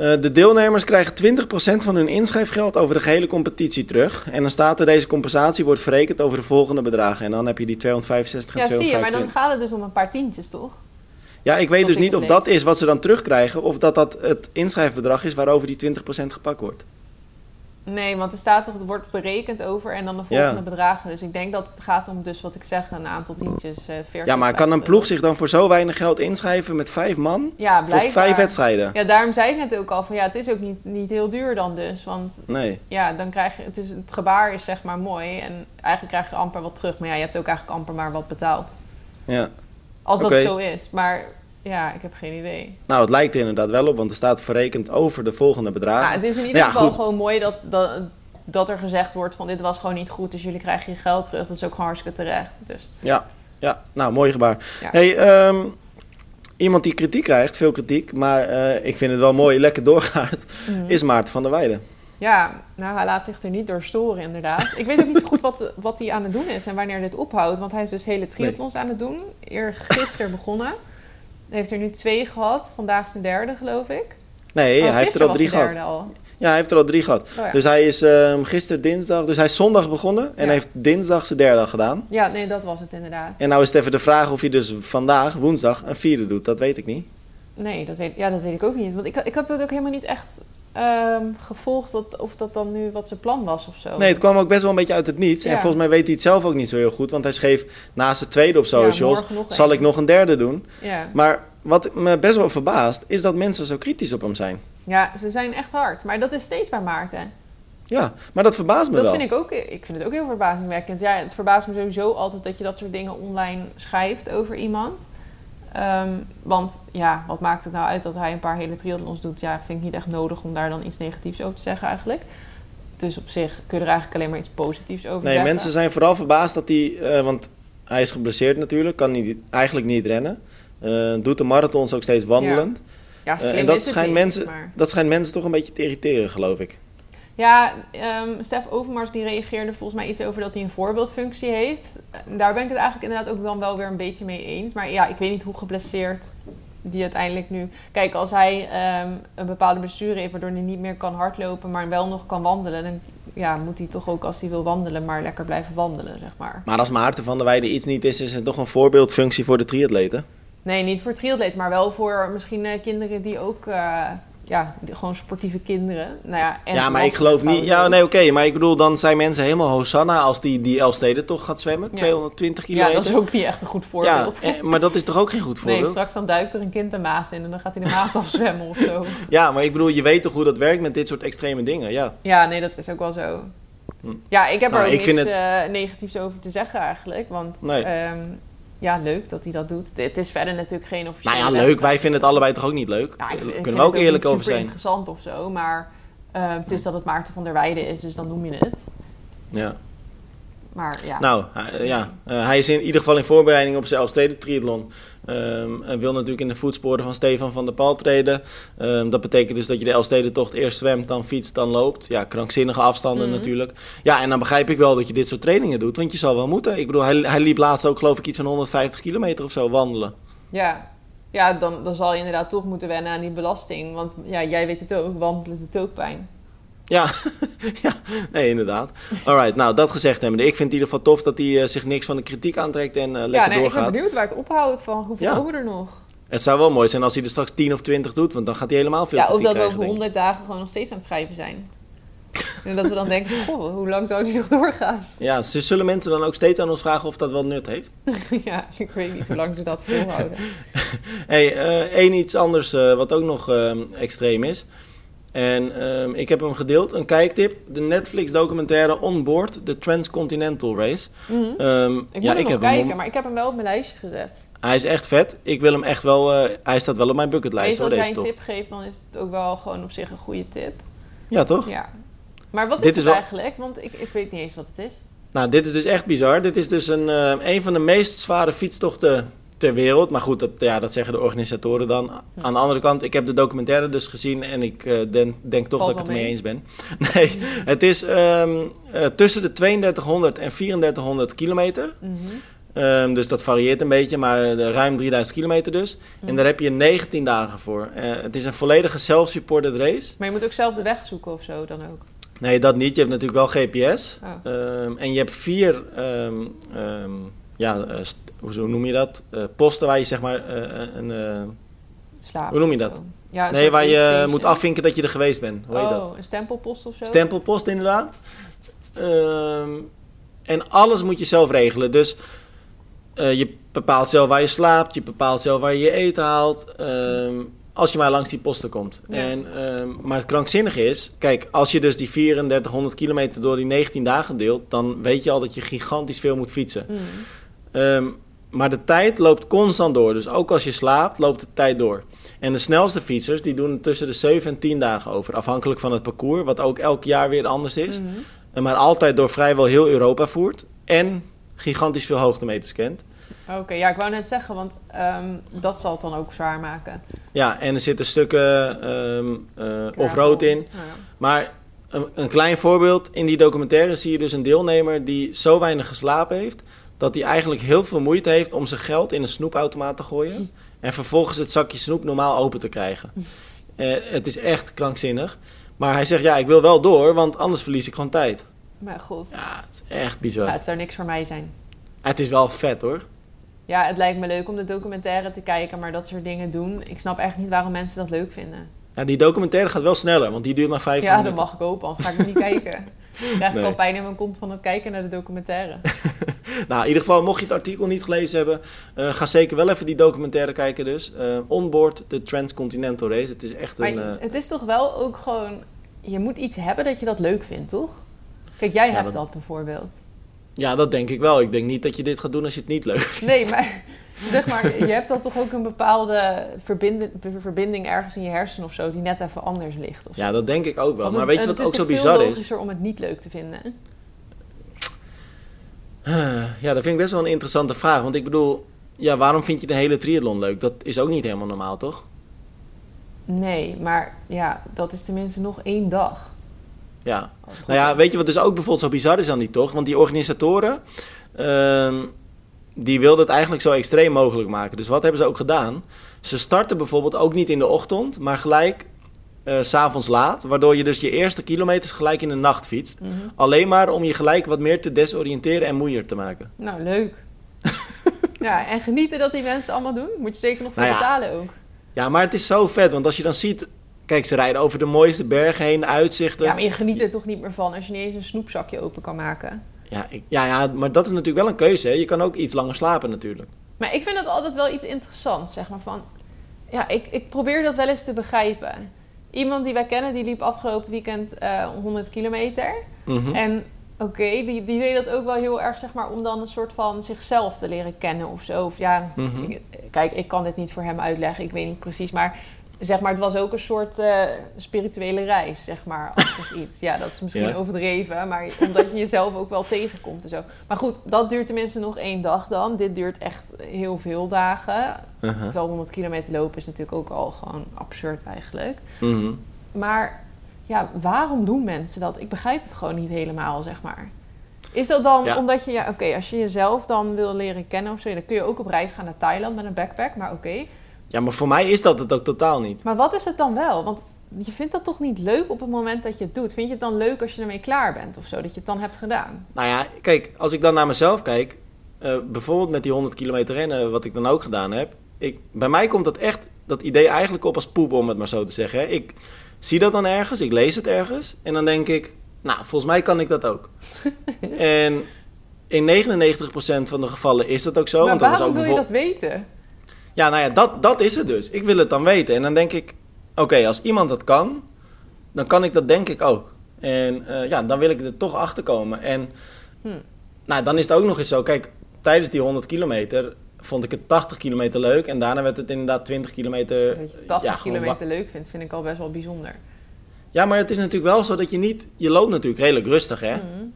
eh, de deelnemers krijgen 20% van hun inschrijfgeld over de gehele competitie terug. En dan staat er deze compensatie wordt verrekend over de volgende bedragen. En dan heb je die 265 en Ja, zie je, maar 225. dan gaat het dus om een paar tientjes, toch? Ja, ik weet dus ik niet of dat is wat ze dan terugkrijgen... of dat dat het inschrijfbedrag is waarover die 20% gepakt wordt. Nee, want er staat toch, het wordt berekend over en dan de volgende bedragen. Dus ik denk dat het gaat om dus wat ik zeg, een aantal tientjes, eh 40. Ja, maar kan een 50 ploeg zich dan voor zo weinig geld inschrijven met vijf man... Ja, voor vijf wedstrijden? Ja, daarom zei ik net ook al van ja, het is ook niet, niet heel duur dan dus. Want Nee. ja, dan krijg je, het, is, het gebaar is zeg maar mooi en eigenlijk krijg je amper wat terug. Maar ja, je hebt ook eigenlijk amper maar wat betaald. Ja. Als dat zo is. Maar ja, ik heb geen idee. Nou, het lijkt er inderdaad wel op, want er staat verrekend over de volgende bedragen. Ja, het is in ieder Ja, geval gewoon mooi dat, dat, dat er gezegd wordt van dit was gewoon niet goed. Dus jullie krijgen je geld terug. Dat is ook gewoon hartstikke terecht. Dus Ja, ja, nou, mooi gebaar. Ja. Hey, ehm, iemand die kritiek krijgt, veel kritiek, maar eh, ik vind het wel mooi, lekker doorgaat, mhm. is Maarten van der Weijden. Ja, nou, hij laat zich er niet door storen, inderdaad. Ik weet ook niet zo goed wat, wat hij aan het doen is en wanneer dit ophoudt. Want hij is dus hele triathlons aan het doen. Eer gisteren begonnen. Hij heeft er nu twee gehad. Vandaag zijn derde, geloof ik. Nee, Oh, hij heeft er al drie gehad. al. Ja, hij heeft er al drie gehad. Oh, ja. Dus hij is ehm, gisteren dinsdag, dus hij is zondag begonnen en Ja. heeft dinsdag zijn derde gedaan. ja, nee, dat was het inderdaad. En nou is het even de vraag of hij dus vandaag, woensdag, een vierde doet. Dat weet ik niet. Nee, dat weet, ja, dat weet ik ook niet. Want ik, ik heb het ook helemaal niet echt ehm, gevolgd wat, of dat dan nu wat zijn plan was of zo. Nee, het kwam ook best wel een beetje uit het niets. En volgens mij weet hij het zelf ook niet zo heel goed. Want hij schreef naast de tweede op socials, zal één. ik nog een derde doen. Ja. Maar wat me best wel verbaast, is dat mensen zo kritisch op hem zijn. ja, ze zijn echt hard. Maar dat is steeds bij Maarten. Ja, maar dat verbaast me Dat wel. vind ik ook, ik vind het ook heel verbazingwekkend. Ja, het verbaast me sowieso altijd dat je dat soort dingen online schrijft over iemand. Ehm, want ja, wat maakt het nou uit dat hij een paar hele triathlons doet? Ja, vind ik niet echt nodig om daar dan iets negatiefs over te zeggen eigenlijk. Dus op zich kun je er eigenlijk alleen maar iets positiefs over Nee, zeggen. mensen zijn vooral verbaasd dat hij... eh, want hij is geblesseerd natuurlijk, kan niet, eigenlijk niet rennen. Eh, doet de marathons ook steeds wandelend. Ja, Eh, slim en dat schijnt, niet, mensen, maar- dat schijnt mensen toch een beetje te irriteren, geloof ik. Ja, ehm Stef Overmars die reageerde volgens mij iets over dat hij een voorbeeldfunctie heeft. Daar ben ik het eigenlijk inderdaad ook dan wel weer een beetje mee eens. Maar ja, ik weet niet hoe geblesseerd die uiteindelijk nu... Kijk, als hij ehm, een bepaalde blessure heeft waardoor hij niet meer kan hardlopen... maar wel nog kan wandelen... dan ja, moet hij toch ook als hij wil wandelen maar lekker blijven wandelen, zeg maar. Maar als Maarten van der Weijden iets niet is, is het toch een voorbeeldfunctie voor de triatleten. Nee, niet voor triatleten, maar wel voor misschien eh, kinderen die ook... eh, ja, gewoon sportieve kinderen. Nou ja, en ja, maar ik geloof niet... Ja, ook. nee, oké. maar ik bedoel, dan zijn mensen helemaal Hosanna als die, die Elfsteden toch gaat zwemmen. Ja. 220 Ja, kilometer. dat is ook niet echt een goed voorbeeld. Ja, eh, maar dat is toch ook geen goed Nee, voorbeeld? straks dan duikt er een kind de Maas in en dan gaat hij de Maas afzwemmen of zo. Ja, maar ik bedoel, je weet toch hoe dat werkt met dit soort extreme dingen. Ja, Ja, nee, dat is ook wel zo. Hm. Ja, ik heb Nou, er ook ik vind niks eh, negatiefs over te zeggen eigenlijk. Want Nee. ehm, ja, leuk dat hij dat doet. Het is verder natuurlijk geen nou officiële ja, leuk. wedstrijd. Wij vinden het allebei toch ook niet leuk? Ja, ik ik kunnen we het ook eerlijk over zijn. interessant of zo, maar eh, het is dat het Maarten van der Weijden is, dus dan noem je het. Ja. Maar ja, Nou, hij- ja. eh, hij is in ieder geval in voorbereiding op zijn Elfsteden triathlon. Ehm, en wil natuurlijk in de voetsporen van Stefan van der Pal treden. Ehm, dat betekent dus dat je de Elfstedentocht eerst zwemt, dan fietst, dan loopt. Ja, krankzinnige afstanden Mhm. natuurlijk. Ja, en dan begrijp ik wel dat je dit soort trainingen doet. Want je zal wel moeten. Ik bedoel, hij, hij liep laatst ook geloof ik iets van 150 kilometer of zo wandelen. ja. ja dan, dan zal je inderdaad toch moeten wennen aan die belasting. Want ja, jij weet het ook, wandelen doet ook pijn. Ja, ja, nee, inderdaad. Alright, nou, dat gezegd hebbende. Ik vind het in ieder geval tof dat hij eh, zich niks van de kritiek aantrekt en eh, Ja, lekker nee, ik ben doorgaat. benieuwd waar het ophoudt van hoeveel Ja. over er nog. Het zou wel mooi zijn als hij er straks 10 of 20 doet, want dan gaat hij helemaal veel Ja, of dat we over denk ik. 100 dagen gewoon nog steeds aan het schrijven zijn. en dat we dan denken, goh, hoe lang zou die nog doorgaan? Ja, ze zullen mensen dan ook steeds aan ons vragen of dat wel nut heeft. ja, ik weet niet hoe lang ze dat volhouden. hey, eh, één iets anders wat ook nog ehm, extreem is. En ehm, ik heb hem gedeeld, een kijktip. De Netflix documentaire On Board, de Transcontinental Race. Mhm. Ehm, Ik moet ja, hem ik nog heb kijken, hem. maar ik heb hem wel op mijn lijstje gezet. Hij is echt vet. Ik wil hem echt wel. eh, hij staat wel op mijn bucketlijst Meestal als jij een tip geeft, dan is het ook wel gewoon op zich een goede tip. Ja, toch? Ja. Maar wat Dit is is het wel- eigenlijk? Want ik, ik weet niet eens wat het is. Nou, dit is dus echt bizar. Dit is dus een, eh, een van de meest zware fietstochten ter wereld. Maar goed, dat, ja, dat zeggen de organisatoren dan. Aan de andere kant, ik heb de documentaire dus gezien en ik eh, denk, denk toch Valt dat ik het mee eens ben. Nee, het is ehm, eh, tussen de 3200 en 3400 kilometer. Mhm. Ehm, dus dat varieert een beetje, maar eh, de ruim 3000 kilometer dus. Hm. En daar heb je 19 dagen voor. Het is een volledige self-supported race. Maar je moet ook zelf de weg zoeken of zo dan ook. Nee, dat niet. Je hebt natuurlijk wel GPS. Oh. Ehm, en je hebt vier ja, eh, hoe zo noem je dat? Eh, posten waar je zeg maar eh, een... Slaapt Hoe noem je dat? Ja, nee, waar je moet afvinken dat je er geweest bent. Hoe heet oh, dat? een stempelpost of zo? Stempelpost inderdaad. Ehm, en alles moet je zelf regelen. Dus je bepaalt zelf waar je slaapt, je bepaalt zelf waar je je eten haalt. ehm, als je maar langs die posten komt. Ja. En, ehm, maar het krankzinnige is, kijk, als je dus die 3400 kilometer door die 19 dagen deelt, dan weet je al dat je gigantisch veel moet fietsen. Mm. Ehm, maar de tijd loopt constant door. Dus ook als je slaapt, loopt de tijd door. En de snelste fietsers, die doen tussen de 7 en 10 dagen over. Afhankelijk van het parcours, wat ook elk jaar weer anders is. Mhm. Maar altijd door vrijwel heel Europa voert. En gigantisch veel hoogtemeters kent. Oké, ja, ik wou net zeggen, want ehm, dat zal het dan ook zwaar maken. Ja, en er zitten stukken ehm eh off-road in. Ja. Maar een, een klein voorbeeld. In die documentaire zie je dus een deelnemer die zo weinig geslapen heeft... dat hij eigenlijk heel veel moeite heeft om zijn geld in een snoepautomaat te gooien... en vervolgens het zakje snoep normaal open te krijgen. Eh, het is echt krankzinnig. Maar hij zegt, ja, ik wil wel door, want anders verlies ik gewoon tijd. Maar goed, Ja, het is echt bizar. ja, het zou niks voor mij zijn. Het is wel vet, hoor. Ja, het lijkt me leuk om de documentaire te kijken, maar dat soort dingen doen. Ik snap echt niet waarom mensen dat leuk vinden. Ja, die documentaire gaat wel sneller, want die duurt maar 15 Ja, dat minuten. mag ik hopen, anders ga ik het niet kijken. Dan krijg ik al pijn in mijn kont van het kijken naar de documentaire. Nou, in ieder geval, mocht je het artikel niet gelezen hebben, eh, ga zeker wel even die documentaire kijken dus. Eh Onboard the Transcontinental Race. Het is echt Maar een... eh, het is toch wel ook gewoon... Je moet iets hebben dat je dat leuk vindt, toch? Kijk, jij Ja, hebt dat- dat bijvoorbeeld. ja, dat denk ik wel. Ik denk niet dat je dit gaat doen als je het niet leuk vindt. Nee, maar zeg maar, je hebt dan toch ook een bepaalde verbinden- verbinding ergens in je hersenen of zo... die net even anders ligt of zo. Ja, dat denk ik ook wel. Maar het- weet je het wat ook is zo toch bizar veel is? logischer om het niet leuk te vinden. Ja, dat vind ik best wel een interessante vraag. Want ik bedoel, ja, waarom vind je de hele triathlon leuk? Dat is ook niet helemaal normaal, toch? Nee, maar ja, dat is tenminste nog één dag. Ja. Het Nou ja, weet je wat dus ook bijvoorbeeld zo bizar is aan die tocht? Want die organisatoren, ehm, die wilden het eigenlijk zo extreem mogelijk maken. Dus wat hebben ze ook gedaan? Ze starten bijvoorbeeld ook niet in de ochtend, maar gelijk eh, s s'avonds laat. Waardoor je dus je eerste kilometers gelijk in de nacht fietst. Mhm. Alleen maar om je gelijk wat meer te desoriënteren en moeier te maken. Nou, leuk. ja, en genieten dat die mensen allemaal doen. Moet je zeker nog voor Nou ja. betalen ook. Ja, maar het is zo vet, want als je dan ziet... Kijk, ze rijden over de mooiste bergen heen, uitzichten. Ja, maar je geniet er toch niet meer van als je niet eens een snoepzakje open kan maken. Ja, ik- ja, ja, maar dat is natuurlijk wel een keuze. Hè? Je kan ook iets langer slapen natuurlijk. Maar ik vind het altijd wel iets interessants, zeg maar. Van, ja, ik, ik probeer dat wel eens te begrijpen. Iemand die wij kennen, die liep afgelopen weekend eh 100 kilometer. Mhm. En oké, die, die deed dat ook wel heel erg, zeg maar, om dan een soort van zichzelf te leren kennen of zo. Of ja, Mhm. ik- kijk, ik kan dit niet voor hem uitleggen, ik weet niet precies. Maar zeg maar, het was ook een soort eh, spirituele reis, zeg maar, iets. Ja, dat is misschien Ja. overdreven, maar omdat je jezelf ook wel tegenkomt en zo. Maar goed, dat duurt tenminste nog één dag dan. Dit duurt echt heel veel dagen. Uh-huh. Terwijl 100 kilometer lopen is natuurlijk ook al gewoon absurd eigenlijk. Mhm. Maar ja, waarom doen mensen dat? Ik begrijp het gewoon niet helemaal, zeg maar. Is dat dan Ja. omdat je, ja, oké, als je jezelf dan wil leren kennen of zo, dan kun je ook op reis gaan naar Thailand met een backpack, maar oké. Ja, maar voor mij is dat het ook totaal niet. Maar wat is het dan wel? Want je vindt dat toch niet leuk op het moment dat je het doet? Vind je het dan leuk als je ermee klaar bent of zo, dat je het dan hebt gedaan? Nou ja, kijk, als ik dan naar mezelf kijk, eh, bijvoorbeeld met die 100 kilometer rennen, wat ik dan ook gedaan heb. Ik, bij mij komt dat echt, dat idee eigenlijk op als poep, om het maar zo te zeggen. hè. Ik zie dat dan ergens, ik lees het ergens en dan denk ik, nou, volgens mij kan ik dat ook. en in 99% van de gevallen is dat ook zo. maar want dat waarom ook wil je dat weten? Ja, nou ja, dat, dat is het dus. Ik wil het dan weten. En dan denk ik, oké, als iemand dat kan, dan kan ik dat denk ik ook. En eh, ja, dan wil ik er toch achter komen. En Hm. nou, dan is het ook nog eens zo. Kijk, tijdens die 100 kilometer vond ik het 80 kilometer leuk. En daarna werd het inderdaad 20 kilometer. Dat je 80 ja, gewoon kilometer leuk vindt, vind ik al best wel bijzonder. Ja, maar het is natuurlijk wel zo dat je niet... Je loopt natuurlijk redelijk rustig, hè? Mhm.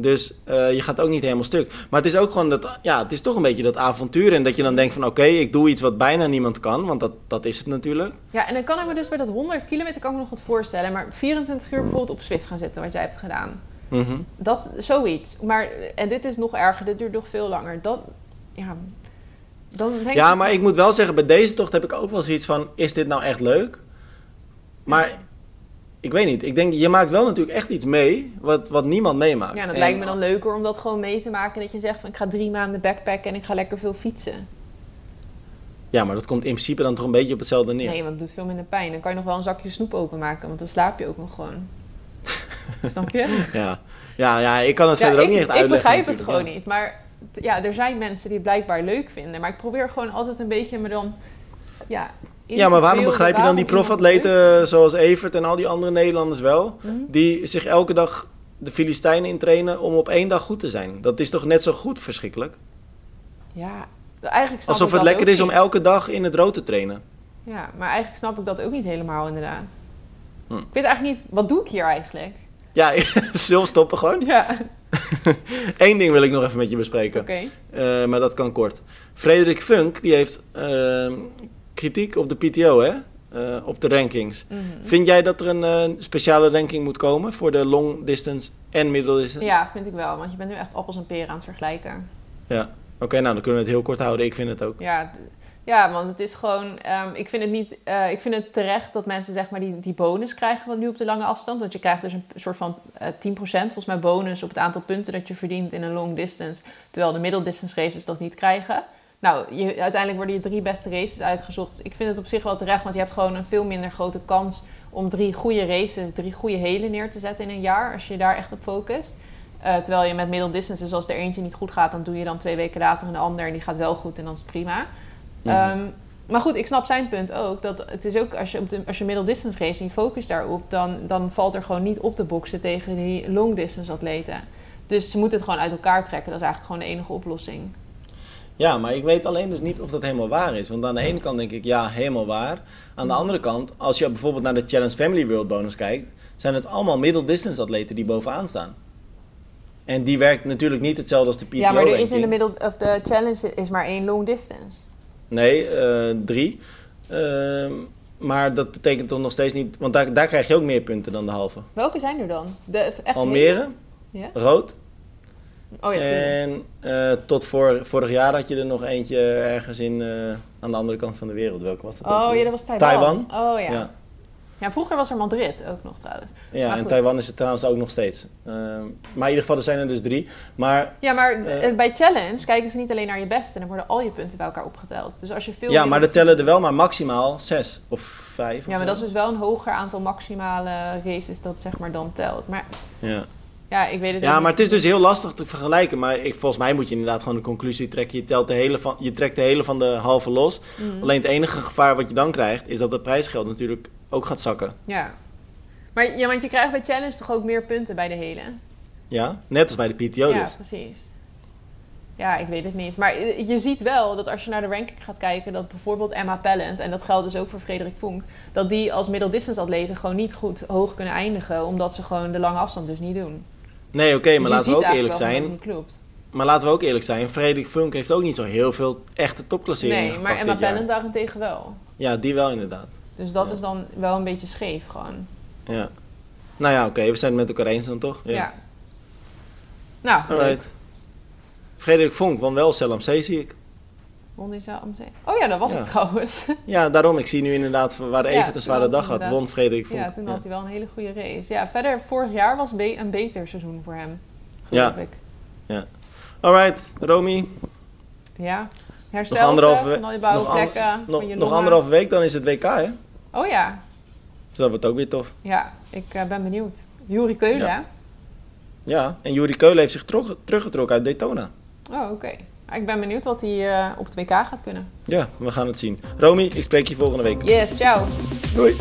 Dus eh, je gaat ook niet helemaal stuk. Maar het is ook gewoon dat, ja, het is toch een beetje dat avontuur. En dat je dan denkt van, oké, ik doe iets wat bijna niemand kan. Want dat, dat is het natuurlijk. Ja, en dan kan ik me dus bij dat 100 kilometer kan ik me nog wat voorstellen. Maar 24 uur bijvoorbeeld op Zwift gaan zitten, wat jij hebt gedaan. Mhm. Dat, zoiets. Maar, en dit is nog erger, dit duurt nog veel langer. Dat, ja, dan denk Ja, ik- maar ik moet wel zeggen, bij deze tocht heb ik ook wel zoiets van, is dit nou echt leuk? Maar ik weet niet. Ik denk, je maakt wel natuurlijk echt iets mee wat, wat niemand meemaakt. Ja, dat En- lijkt me dan leuker om dat gewoon mee te maken. Dat je zegt van ik ga drie maanden backpacken en ik ga lekker veel fietsen. Ja, maar dat komt in principe dan toch een beetje op hetzelfde neer. Nee, want het doet veel minder pijn. Dan kan je nog wel een zakje snoep openmaken, want dan slaap je ook nog gewoon. Snap je? Ja. Ja, ja, ik kan het Ja, verder ik, ook niet echt ik uitleggen. begrijp het gewoon niet. Maar ja, er zijn mensen die het blijkbaar leuk vinden. Maar ik probeer gewoon altijd een beetje me dan... Ja, Ja, maar waarom begrijp je dan die profatleten zoals Evert en al die andere Nederlanders wel? Mhm. Die zich elke dag de Filistijnen intrainen om op één dag goed te zijn. Dat is toch net zo goed verschrikkelijk? Ja, eigenlijk snap Alsof ik het dat lekker is om elke dag in het rood te trainen. Ja, maar eigenlijk snap ik dat ook niet helemaal inderdaad. Hm. Ik weet eigenlijk niet, wat doe ik hier eigenlijk? Ja, zullen stoppen gewoon? Ja, Eén ding wil ik nog even met je bespreken. oké. Eh, maar dat kan kort. Frederik Funk, die heeft ehm, kritiek op de PTO, hè? Eh, op de rankings. Mhm. Vind jij dat er een eh, speciale ranking moet komen voor de long distance en middle distance? Ja, vind ik wel. Want je bent nu echt appels en peren aan het vergelijken. Ja. Oké, nou dan kunnen we het heel kort houden. Ik vind het ook. Ja, ja want het is gewoon... ehm, ik, vind het niet, eh, ik vind het terecht dat mensen zeg maar die, die bonus krijgen... wat nu op de lange afstand. Want je krijgt dus een soort van eh 10% volgens mij bonus... op het aantal punten dat je verdient in een long distance. Terwijl de middle distance races dat niet krijgen. Nou, je, uiteindelijk worden je drie beste races uitgezocht. Ik vind het op zich wel terecht, want je hebt gewoon een veel minder grote kans... om drie goede races, drie goede hele neer te zetten in een jaar... als je daar echt op focust. Eh, terwijl je met middle distance, dus als er eentje niet goed gaat... dan doe je dan twee weken later een ander en die gaat wel goed en dan is het prima. Mhm. Ehm, maar goed, ik snap zijn punt ook. Dat het is ook als je, op de, als je middle distance race en je focust daarop, dan, dan valt er gewoon niet op te boksen tegen die long distance atleten. Dus ze moeten het gewoon uit elkaar trekken. Dat is eigenlijk gewoon de enige oplossing. Ja, maar ik weet alleen dus niet of dat helemaal waar is. Want aan de ene kant denk ik, ja, helemaal waar. Aan de andere kant, als je bijvoorbeeld naar de Challenge Family World Bonus kijkt... zijn het allemaal middle distance atleten die bovenaan staan. En die werkt natuurlijk niet hetzelfde als de PTO ja, maar er is in de middle of de challenge is maar één long distance. Nee, eh, drie. Ehm, maar dat betekent toch nog steeds niet... Want daar, daar krijg je ook meer punten dan de halve. Welke zijn er dan? De, echt Almere, Ja? rood. Oh ja, en eh, tot voor, vorig jaar had je er nog eentje ergens in... eh, aan de andere kant van de wereld. Welke was dat Oh ja, dat was Taiwan. Taiwan? Oh ja. Ja. ja. vroeger was er Madrid ook nog trouwens. Ja, Maar en goed. Taiwan is het trouwens ook nog steeds. Ehm, maar in ieder geval, er zijn er dus drie. Maar, Ja, maar Eh. eh, bij challenge kijken ze niet alleen naar je beste, dan worden al je punten bij elkaar opgeteld. Dus als je veel ja, maar er tellen er wel maar maximaal zes of vijf. Ja, maar dat is dus wel een hoger aantal maximale races dat zeg maar dan telt. Maar ja. Ja, ik weet het ja, maar het is dus heel lastig te vergelijken. Maar ik, volgens mij moet je inderdaad gewoon de conclusie trekken. Je, telt de hele van, je trekt de hele van de halve los. Mhm. Alleen het enige gevaar wat je dan krijgt, is dat het prijsgeld natuurlijk ook gaat zakken. Ja. Maar ja, want je krijgt bij challenge toch ook meer punten bij de hele? Ja, net als bij de PTO ja, dus. precies. Ja, ik weet het niet. Maar eh, je ziet wel dat als je naar de ranking gaat kijken, dat bijvoorbeeld Emma Pallant, en dat geldt dus ook voor Frederik Vonk, dat die als middle distance atleten gewoon niet goed hoog kunnen eindigen, omdat ze gewoon de lange afstand dus niet doen. Nee, oké, Dus maar laten we ook eerlijk zijn. klopt. Maar laten we ook eerlijk zijn. Frederik Funk heeft ook niet zo heel veel echte topklasseringen Nee, maar Emma. Pallant daarentegen wel. Ja, die wel inderdaad. Dus dat Ja. is dan wel een beetje scheef gewoon. Ja. Nou ja, oké, we zijn het met elkaar eens dan toch? Ja. Nou, leuk. Alright. Frederik Vonk won wel Cel C, zie ik. Won die zelf om zee? Oh ja, dat was Ja. het trouwens. Ja, daarom. Ik zie nu inderdaad waar Ja, Evert een toen zware dag had, won Frederik Vonk. Ja, toen had hij wel een hele goede race. Ja, verder, vorig jaar was be- een beter seizoen voor hem. Geloof Ja. ik. Alright, Romy. Ja. Nog Herstel ze anderhalve, van al je nog, an- nog, van je nog anderhalve week, dan is het WK, hè? Oh ja. Dus dat wordt ook weer tof. Ja, ik eh, ben benieuwd. Juri Keulen, Ja. Ja, en Juri Keulen heeft zich teruggetrokken uit Daytona. Oh, oké. Ik ben benieuwd wat hij eh, op het WK gaat kunnen. Ja, we gaan het zien. Romy, ik spreek je volgende week. Yes, ciao. Doei!